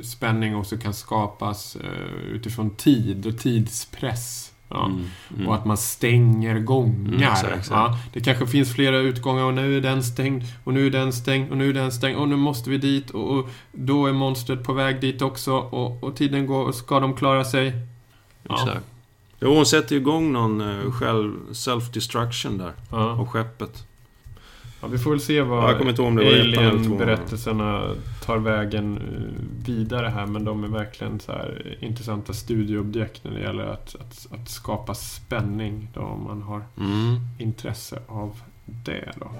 spänning också kan skapas eh, utifrån tid och tidspress. Ja. mm, mm. Och att man stänger gångar. Mm, exakt, exakt. Ja, det kanske finns flera utgångar och nu är den stängd och nu är den stängd och nu är den stängd och nu måste vi dit och, och då är monstret på väg dit också och, och tiden går och ska de klara sig? Ja. Exakt. Jo, hon sätter igång någon eh, själv, self-destruction där. Ja. Av skeppet. Ja, vi får väl se vad jag kommer inte om det. Alien-berättelserna tar vägen eh, vidare här men de är verkligen så här intressanta studieobjekt när det gäller att, att, att skapa spänning då om man har Mm. intresse av det då.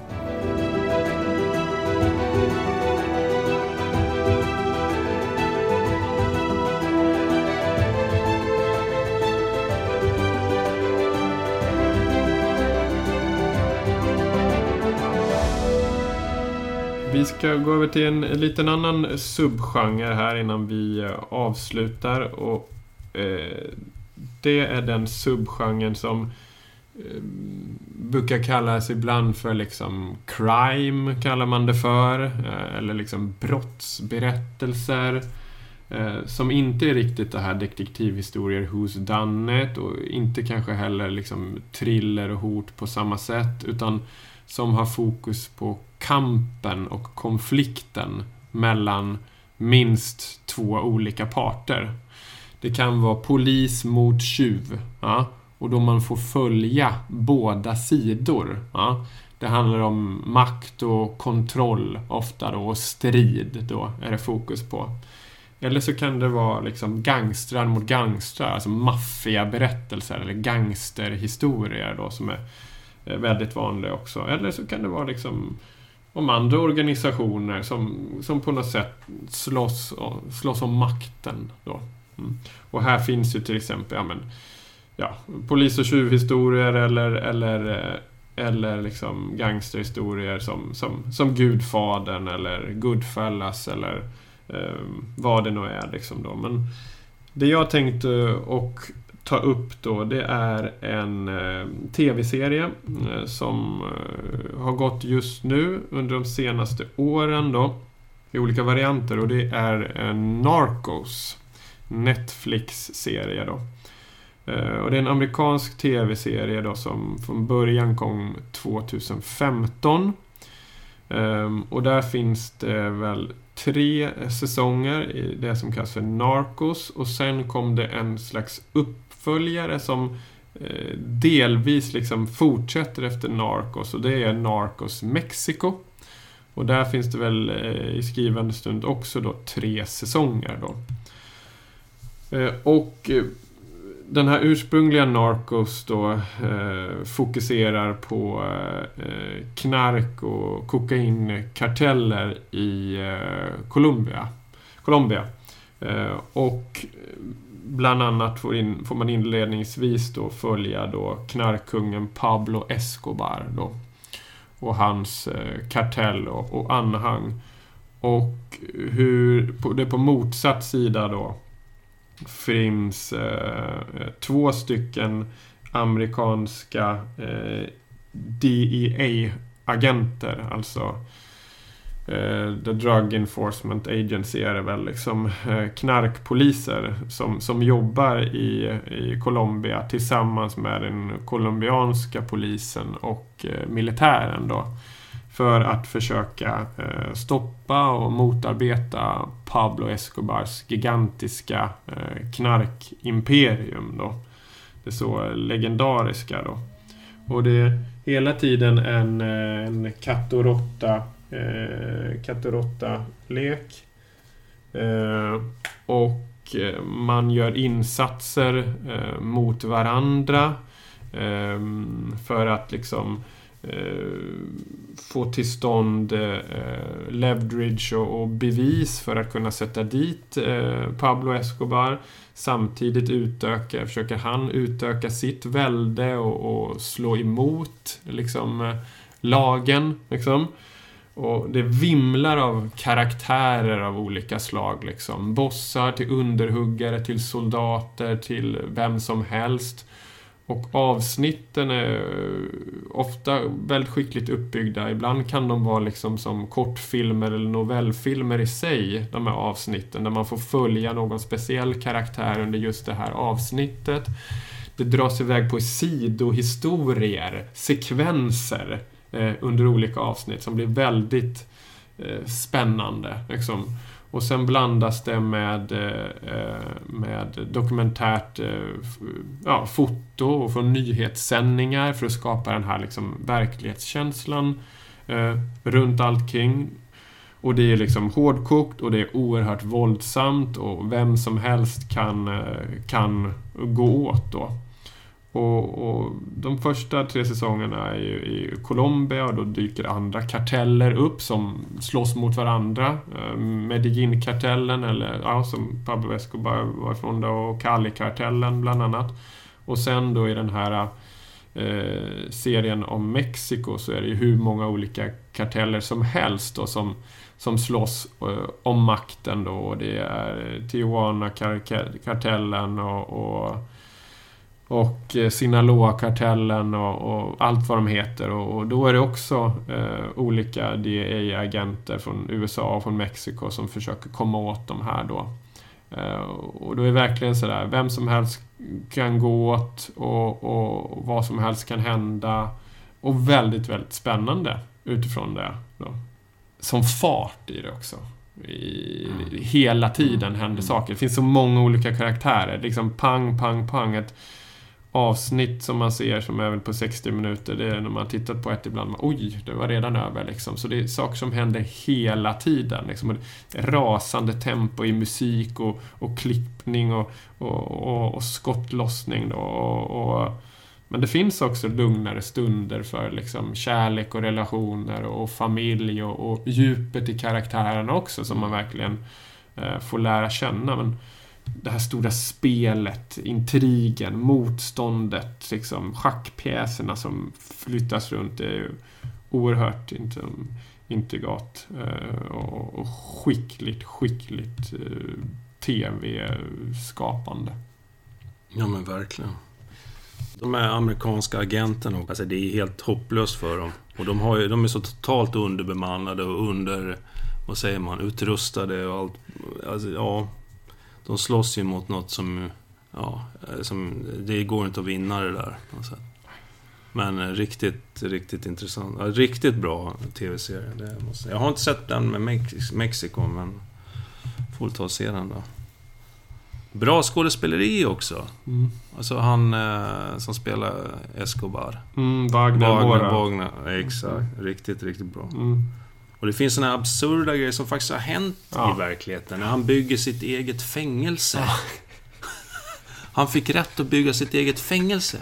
Vi ska gå över till en liten annan subgenre här innan vi eh, avslutar. Och, eh, det är den subgenren som eh, brukar kallas ibland för liksom crime, kallar man det för. Eh, eller liksom brottsberättelser. Eh, som inte är riktigt det här detektivhistorier Who's Done It och inte kanske heller liksom thriller och hot på samma sätt. Utan som har fokus på kampen och konflikten mellan minst två olika parter. Det kan vara polis mot tjuv. Ja, och då man får följa båda sidor. Ja. Det handlar om makt och kontroll ofta då, och strid då är det fokus på. Eller så kan det vara liksom gangstrar mot gangstrar, alltså maffiaberättelser eller gangsterhistorier då som är är Eh, väldigt vanlig också. Eller så kan det vara liksom om andra organisationer som, som på något sätt slåss, slåss om makten. Då. Mm. Och här finns ju till exempel ja, men, ja, polis och tjuvhistorier eller, eller, eh, eller liksom gangsterhistorier som, som, som Gudfadern eller Goodfellas eller eh, vad det nu är. Liksom då. Men det jag tänkte och ta upp då, det är en eh, tv-serie eh, som eh, har gått just nu under de senaste åren då. I olika varianter och det är en Narcos. Netflix-serie då. Eh, och det är en amerikansk tv-serie då som från början kom 2015. Ehm, och där finns det väl tre säsonger i det som kallas för Narcos och sen kom det en slags uppföljare som eh, delvis liksom fortsätter efter Narcos och det är Narcos Mexico. Och där finns det väl eh, i skrivande stund också då tre säsonger då. Eh, och den här ursprungliga Narcos då eh, fokuserar på eh, knark och kokainkarteller i eh, Colombia. Colombia. Eh, och bland annat får, in, får man inledningsvis då följa då knarkkungen Pablo Escobar då. Och hans eh, kartell och, och anhang. Och hur på, det på motsatt sida då finns eh, två stycken amerikanska eh, DEA-agenter, alltså Eh, the Drug Enforcement Agency är det väl, liksom eh, knarkpoliser som, som jobbar i, i Colombia tillsammans med den colombianska polisen och eh, militären då. För att försöka stoppa och motarbeta Pablo Escobars gigantiska knarkimperium då. Det så legendariska då. Och det är hela tiden en, en katt och råtta eh, katt och råtta-lek. Eh, och eh, man gör insatser eh, mot varandra. Eh, för att liksom eh, få till stånd eh, leverage och, bevis för att kunna sätta dit Pablo Escobar. Samtidigt utöka, försöker han utöka sitt välde och, slå emot liksom, lagen. Liksom. Och det vimlar av karaktärer av olika slag. Liksom. Bossar till underhuggare, till soldater, till vem som helst. Och avsnitten är ofta väldigt skickligt uppbyggda. Ibland kan de vara liksom som kortfilmer eller novellfilmer i sig, de här avsnitten, där man får följa någon speciell karaktär under just det här avsnittet. Det dras iväg på sidohistorier, sekvenser Eh, under olika avsnitt som blir väldigt eh, spännande. Liksom. Och sen blandas det med, eh, med dokumentärt ja, foto och från nyhetssändningar för att skapa den här liksom verklighetskänslan runt runt allting. Och det är liksom hårdkokt och det är oerhört våldsamt och vem som helst kan, kan gå åt då. Och, och, de första tre säsongerna är ju i Colombia och då dyker andra karteller upp som slåss mot varandra. Eh, Medellin-kartellen, eller ja, som Pablo Escobar var ifrån då, och Cali-kartellen bland annat. Och sen då i den här eh, serien om Mexiko så är det ju hur många olika karteller som helst då som, som slåss eh, om makten då. Det är Tijuana-kartellen och, och och eh, Sinaloa-kartellen och, och, allt vad de heter. Och, och då är det också eh, olika DEA-agenter från USA och från Mexiko som försöker komma åt de här då. Eh, och då är det verkligen sådär, vem som helst kan gå åt och, och, vad som helst kan hända. Och väldigt, väldigt spännande utifrån det. Då. Som fart i det också. I, hela tiden händer mm. saker. Det finns så många olika karaktärer. Liksom pang, pang, pang. Ett, avsnitt som man ser som är väl på 60 minuter. Det är när man tittat på ett ibland. Man, Oj, det var redan över liksom. Så det är saker som händer hela tiden. Liksom. rasande tempo i musik och, och klippning och, och, och, och skottlossning. Då, och, och, men det finns också lugnare stunder för liksom, kärlek och relationer och familj och, och djupet i karaktärerna också som man verkligen eh, får lära känna. Men, det här stora spelet, intrigen, motståndet, liksom schackpjäserna som flyttas runt. Det är ju oerhört intrigat eh, och skickligt, skickligt eh, tv-skapande. Ja men verkligen. De här amerikanska agenterna, alltså det är helt hopplöst för dem. Och de, har ju, de är så totalt underbemannade och under, vad säger man, utrustade och allt. Alltså, ja, de slåss ju mot något som... Ja, som, det går inte att vinna det där. på något sätt. Men eh, riktigt, riktigt intressant. Ja, riktigt bra tv-serie. Jag har inte sett den med Mex Mexiko, men får ta och se den då. Bra skådespeleri också. Mm. Alltså han eh, som spelar Escobar. Mm, Wagner, Wagner, Wagner. Exakt. Mm. Riktigt, riktigt bra. Mm. Och det finns såna absurda grejer som faktiskt har hänt ja. i verkligheten. När han bygger sitt eget fängelse. Ja. [LAUGHS] Han fick rätt att bygga sitt eget fängelse.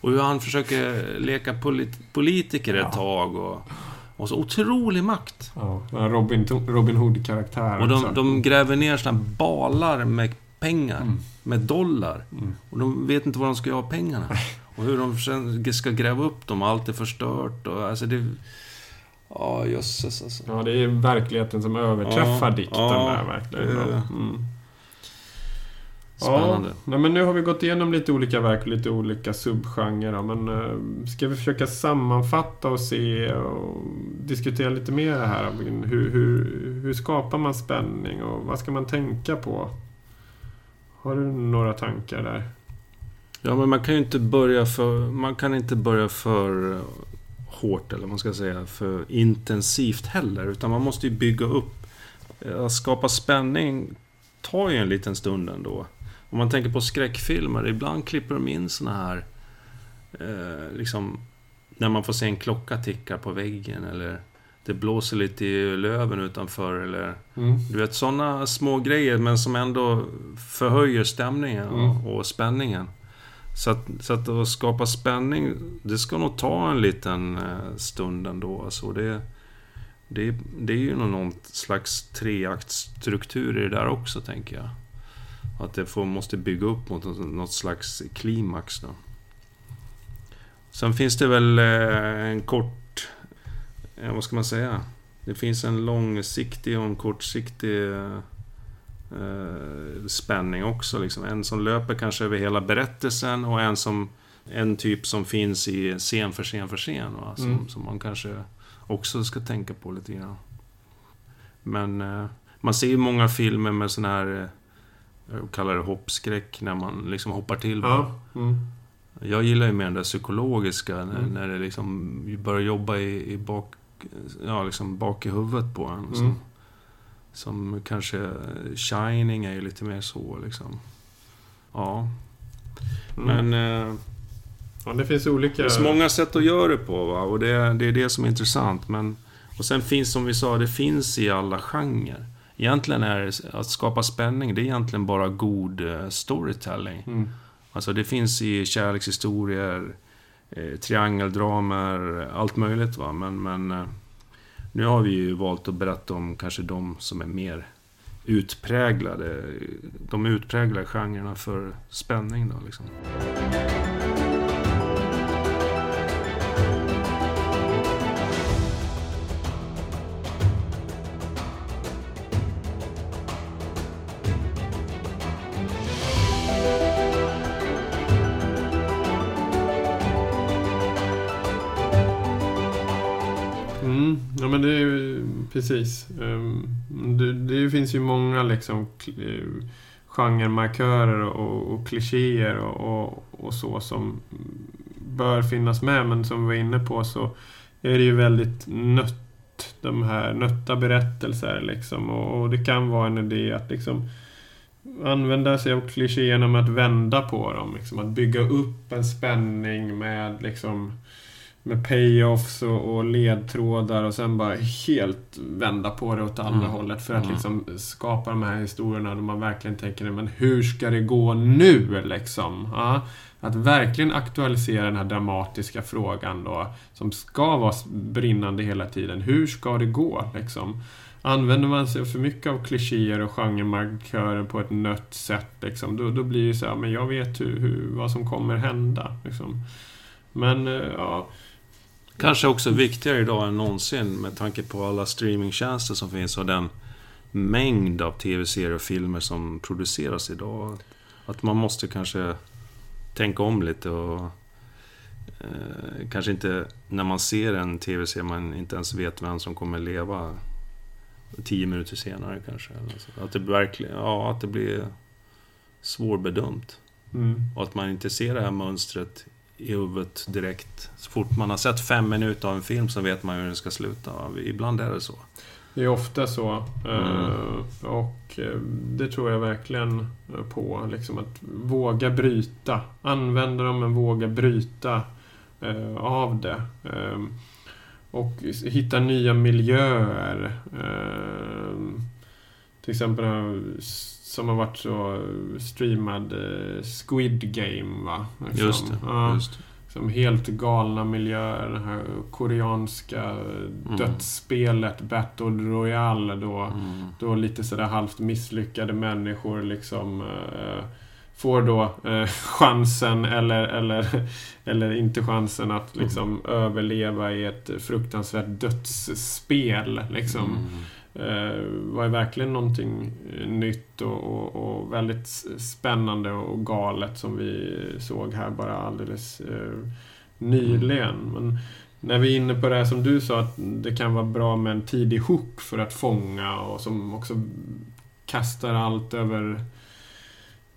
Och hur han försöker leka polit politiker ett ja. tag. Och, och så otrolig makt. Ja, Robin, Robin Hood-karaktär. Och de, de, gräver ner såna balar med pengar. Mm. Med dollar. Mm. Och de vet inte var de ska ha pengarna. Och hur de ska gräva upp dem. Allt är förstört. Och, alltså det, Ja, jösses alltså. Ja, det är verkligheten som överträffar ja, dikten ja, där verkligen. Mm. Spännande. Ja, men nu har vi gått igenom lite olika verk och lite olika subgenrer. Men uh, ska vi försöka sammanfatta och se och diskutera lite mer här? Hur, hur, hur skapar man spänning och vad ska man tänka på? Har du några tankar där? Ja, men man kan ju inte börja för... Man kan inte börja för hårt, eller vad man ska säga, för intensivt heller. Utan man måste ju bygga upp. Eh, att skapa spänning tar ju en liten stund ändå. Om man tänker på skräckfilmer, ibland klipper de in såna här... Eh, liksom... När man får se en klocka ticka på väggen eller det blåser lite i löven utanför eller... Mm. Du vet sådana små grejer men som ändå förhöjer stämningen mm. och, och spänningen. Så att, så att, att skapa spänning, det ska nog ta en liten eh, stund ändå. Alltså det, det, det är ju någon slags treaktstruktur i det där också, tänker jag. Att det får, måste bygga upp mot något slags klimax. Då. Sen finns det väl eh, en kort... Eh, vad ska man säga? Det finns en långsiktig och en kortsiktig eh, spänning också. Liksom. En som löper kanske över hela berättelsen och en som en typ som finns i scen för scen för scen. Va? Som, mm. som man kanske också ska tänka på lite grann. Men eh, man ser ju många filmer med sån här, eh, jag kallar det hoppskräck, när man liksom hoppar till. Ja. Mm. Jag gillar ju mer den där psykologiska, när, mm. när det liksom börjar jobba i, i bak, ja, liksom bak i huvudet på en. Som, mm. kanske Shining är ju lite mer så liksom. Ja. Mm. Men... Eh, Ja, det finns olika... Det finns många sätt att göra det på va? och det, det är det som är intressant. Men, och sen finns, som vi sa, det finns i alla genrer. Egentligen är det, att skapa spänning, det är egentligen bara god uh, storytelling. Mm. Alltså det finns i kärlekshistorier, eh, triangeldramer, allt möjligt va. Men, men eh, nu har vi ju valt att berätta om kanske de som är mer utpräglade. De utpräglade genrerna för spänning då liksom. Precis. Ehm, det, det, finns ju många liksom eh, genremarkörer och, och klichéer och, och, och, så som bör finnas med. Men som vi var inne på så är det ju väldigt nött, de här nötta berättelser liksom. Och, och det kan vara en idé att liksom använda sig av klichéerna med att vända på dem. Liksom, att bygga upp en spänning med liksom med payoffs och, och ledtrådar och sen bara helt vända på det åt andra mm. hållet för att mm. liksom skapa de här historierna där man verkligen tänker men hur ska det gå nu liksom? Ja, att verkligen aktualisera den här dramatiska frågan då som ska vara brinnande hela tiden. Hur ska det gå liksom? Använder man sig för mycket av klichéer och genremarkörer på ett nött sätt liksom, då, då blir det så här, men jag vet hur, hur, vad som kommer hända. Liksom. Men, eh, ja Kanske också viktigare idag än någonsin med tanke på alla streamingtjänster som finns och den mängd av tv-serier och filmer som produceras idag. Att man måste kanske tänka om lite och eh, kanske inte när man ser en tv-serie man inte ens vet vem som kommer leva tio minuter senare kanske. Att det verkligen, ja, att det blir svårbedömt. Mm. Och att man inte ser det här mönstret i huvudet direkt. Så fort man har sett fem minuter av en film så vet man hur den ska sluta. Ibland är det så. Det är ofta så. Mm. Eh, och eh, det tror jag verkligen på. Liksom att våga bryta. Använda dem men våga bryta eh, av det. Och hitta nya miljöer. Till exempel som har varit så streamad eh, Squid Game va? Liksom. Just det. Ja, just Som helt galna miljöer. Det här koreanska mm. dödsspelet Battle Royale då. Mm. Då lite sådär halvt misslyckade människor liksom eh, får då eh, [LAUGHS] chansen eller, eller, eller inte chansen att liksom mm. överleva i ett fruktansvärt dödsspel. Liksom. Eh, var verkligen någonting eh, nytt och, och, och, väldigt spännande och galet som vi såg här bara alldeles eh, nyligen. Mm. Men när vi är inne på det här som du sa, att det kan vara bra med en tidig hook för att fånga och som också kastar allt över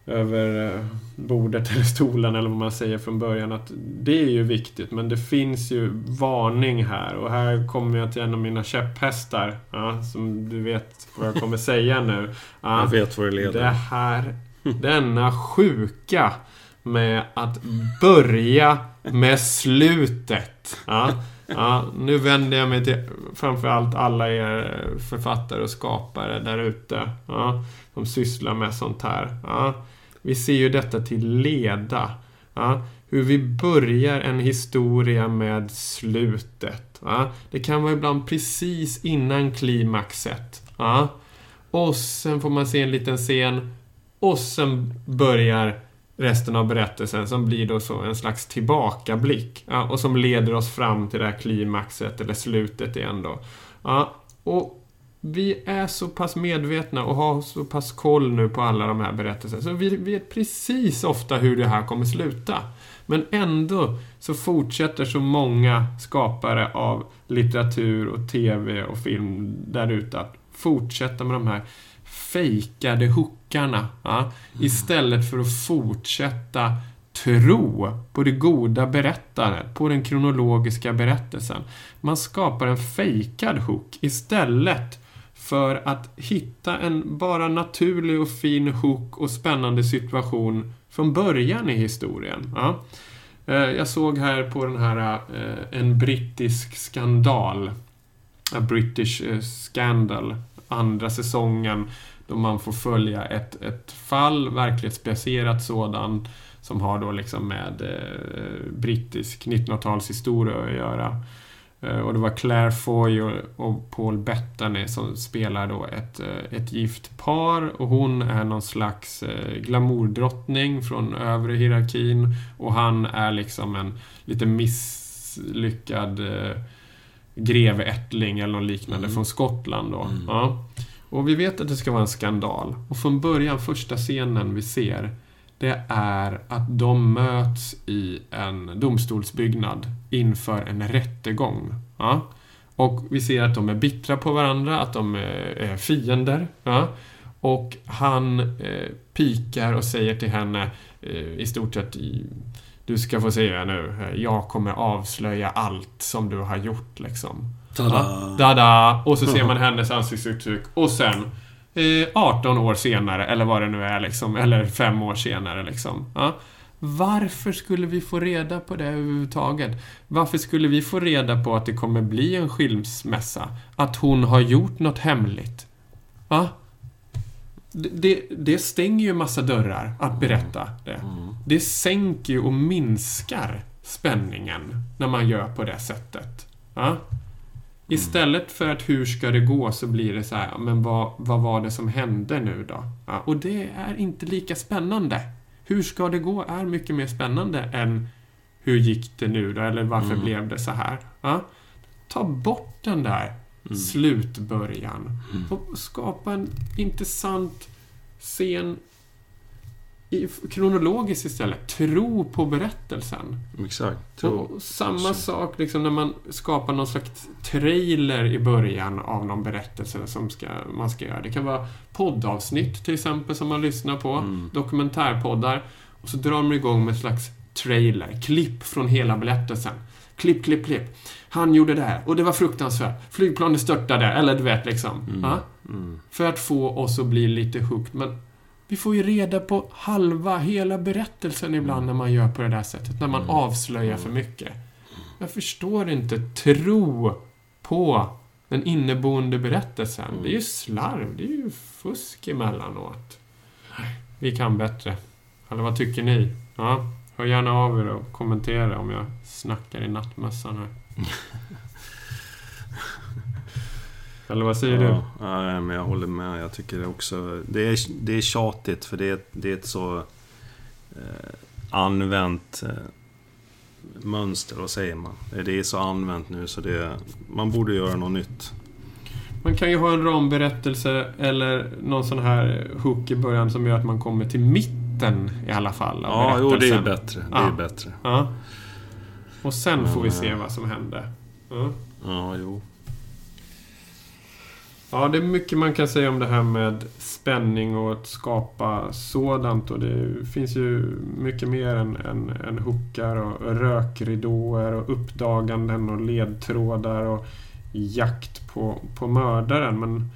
över eh, bordet [LAUGHS] eller stolen eller vad man säger från början att det är ju viktigt men det finns ju varning här och här kommer jag till en av mina käpphästar ja, som du vet vad jag kommer säga nu. [LAUGHS] Ja, jag vet vad det leder. Det här, denna sjuka med att börja med slutet. Ja, ja, nu vänder jag mig till framförallt alla er författare och skapare där ute. Ja, som sysslar med sånt här. Ja. Vi ser ju detta till leda. Ja, hur vi börjar en historia med slutet. Ja, det kan vara ibland precis innan klimaxet. Ja, och sen får man se en liten scen och sen börjar resten av berättelsen som blir då så en slags tillbakablick. Ja, och som leder oss fram till det här klimaxet eller slutet igen då. Ja, och vi är så pass medvetna och har så pass koll nu på alla de här berättelserna så vi vet precis ofta hur det här kommer sluta. Men ändå så fortsätter så många skapare av litteratur och TV och film där ute att fortsätta med de här fejkade hookarna. Ja? Mm. Istället för att fortsätta tro på det goda berättandet, på den kronologiska berättelsen. Man skapar en fejkad hook istället för att hitta en bara naturlig och fin hook och spännande situation från början i historien. Ja. Eh, jag såg här på den här eh, En brittisk skandal. A British eh, Scandal. Andra säsongen då man får följa ett, ett fall, verklighetsbaserat sådant, som har då liksom med eh, brittisk 1900-talshistoria att göra. Eh, och det var Claire Foy och, Paul Bettany som spelar då ett, eh, ett gift par och hon är någon slags eh, glamourdrottning från övre hierarkin och han är liksom en lite misslyckad greveättling eller något liknande mm. från Skottland då. Mm. Ja. Och vi vet att det ska vara en skandal. Och från början, första scenen vi ser, det är att de möts i en domstolsbyggnad inför en rättegång. Ja? Och vi ser att de är bittra på varandra, att de är fiender. Ja? Och han eh, pikar och säger till henne eh, i stort sett Du ska få se nu, jag kommer avslöja allt som du har gjort liksom. Tada! Dada! Och så ser man hennes ansiktsuttryck. Och sen eh, 18 år senare, eller vad det nu är liksom. Eller 5 år senare liksom. Ja. Varför skulle vi få reda på det överhuvudtaget? Varför skulle vi få reda på att det kommer bli en skilsmässa? Att hon har gjort något hemligt? Va? Det, det, det stänger ju massa dörrar att berätta det. Mm. Det sänker ju och minskar spänningen när man gör på det sättet. Ja? Istället för att hur ska det gå så blir det så här, men vad, vad var det som hände nu då? Ja, och det är inte lika spännande. Hur ska det gå är mycket mer spännande än hur gick det nu då? Eller varför mm. blev det så här? Ja, ta bort den där mm. slutbörjan mm. och skapa en intressant scen kronologiskt istället. Tro på berättelsen. Exakt. Tro. Och samma sak liksom när man skapar någon slags trailer i början av någon berättelse som ska, man ska göra. Det kan vara poddavsnitt till exempel som man lyssnar på. Mm. Dokumentärpoddar. Och så drar de igång med en slags trailer. Klipp från hela berättelsen. Klipp, klipp, klipp. Han gjorde det här och det var fruktansvärt. Flygplanet störtade, eller du vet liksom. Mm. Mm. För att få oss att bli lite hooked. Men vi får ju reda på halva, hela berättelsen ibland när man gör på det där sättet. När man mm. avslöjar för mycket. Jag förstår inte tro på den inneboende berättelsen. Det är ju slarv. Det är ju fusk emellanåt. Vi kan bättre. Eller vad tycker ni? Ja, hör gärna av er och kommentera om jag snackar i nattmössan här. [LAUGHS] Eller vad säger ja, du? Ja, men jag håller med. Jag tycker också... Det är, det är tjatigt för det är, det är ett så eh, använt eh, mönster, vad säger man? Det är så använt nu så det... Man borde göra något nytt. Man kan ju ha en ramberättelse eller någon sån här hook i början som gör att man kommer till mitten i alla fall. Ja, jo, det är bättre. Det är bättre. Ja. Och sen får vi se vad som händer. Ja, ja jo. Ja, det är mycket man kan säga om det här med spänning och att skapa sådant. Och det finns ju mycket mer än, än, än hookar och rökridåer och uppdaganden och ledtrådar och jakt på, på mördaren. Men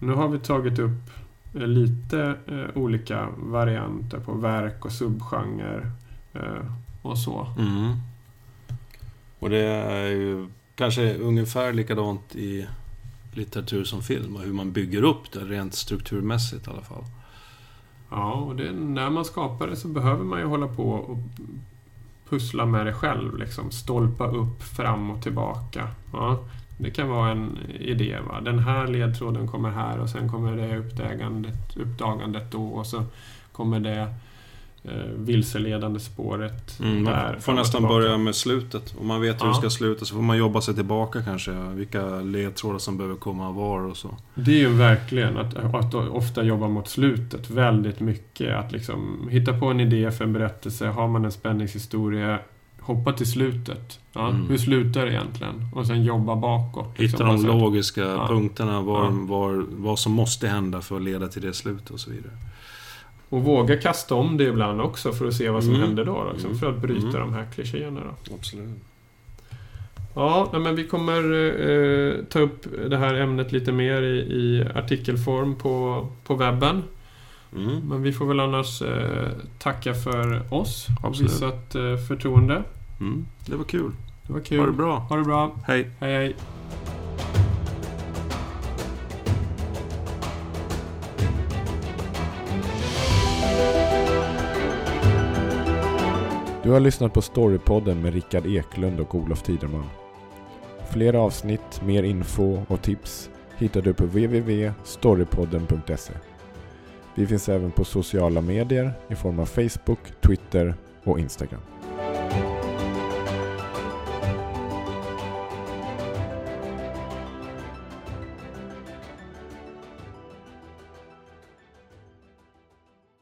nu har vi tagit upp lite eh, olika varianter på verk och subgenre eh, och så. Mm. Och det är ju kanske ungefär likadant i litteratur som film och hur man bygger upp det rent strukturmässigt i alla fall. Ja, och det, när man skapar det så behöver man ju hålla på och pussla med det själv. Liksom. Stolpa upp fram och tillbaka. Ja, det kan vara en idé. Va? Den här ledtråden kommer här och sen kommer det uppdagandet, uppdagandet då och så kommer det eh, vilseledande spåret Mm, man får nästan tillbaka. börja med slutet. Om man vet hur Ja. det ska sluta så får man jobba sig tillbaka kanske. Vilka ledtrådar som behöver komma var och så. Det är ju verkligen att, att ofta jobba mot slutet väldigt mycket. Att liksom hitta på en idé för en berättelse. Har man en spänningshistoria, hoppa till slutet. Ja, Mm. Hur slutar det egentligen? Och sen jobba bakåt. liksom. Hitta de logiska Ja. punkterna. Var, Ja. vad som måste hända för att leda till det slutet och så vidare. Och våga kasta om det ibland också för att se vad som Mm. händer då. Liksom, Mm. för att bryta Mm. de här klichéerna. Då. Absolut. Ja, men vi kommer eh, ta upp det här ämnet lite mer i, i artikelform på, på webben. Mm. Men vi får väl annars eh, tacka för oss. Absolut. visat eh, förtroende. Mm. Det var kul. Det var kul. Ha det bra. Ha det bra. Hej. Hej hej. Du har lyssnat på Storypodden med Rickard Eklund och Olof Tiderman. Fler avsnitt, mer info och tips hittar du på www.storypodden.se. Vi finns även på sociala medier i form av Facebook, Twitter och Instagram.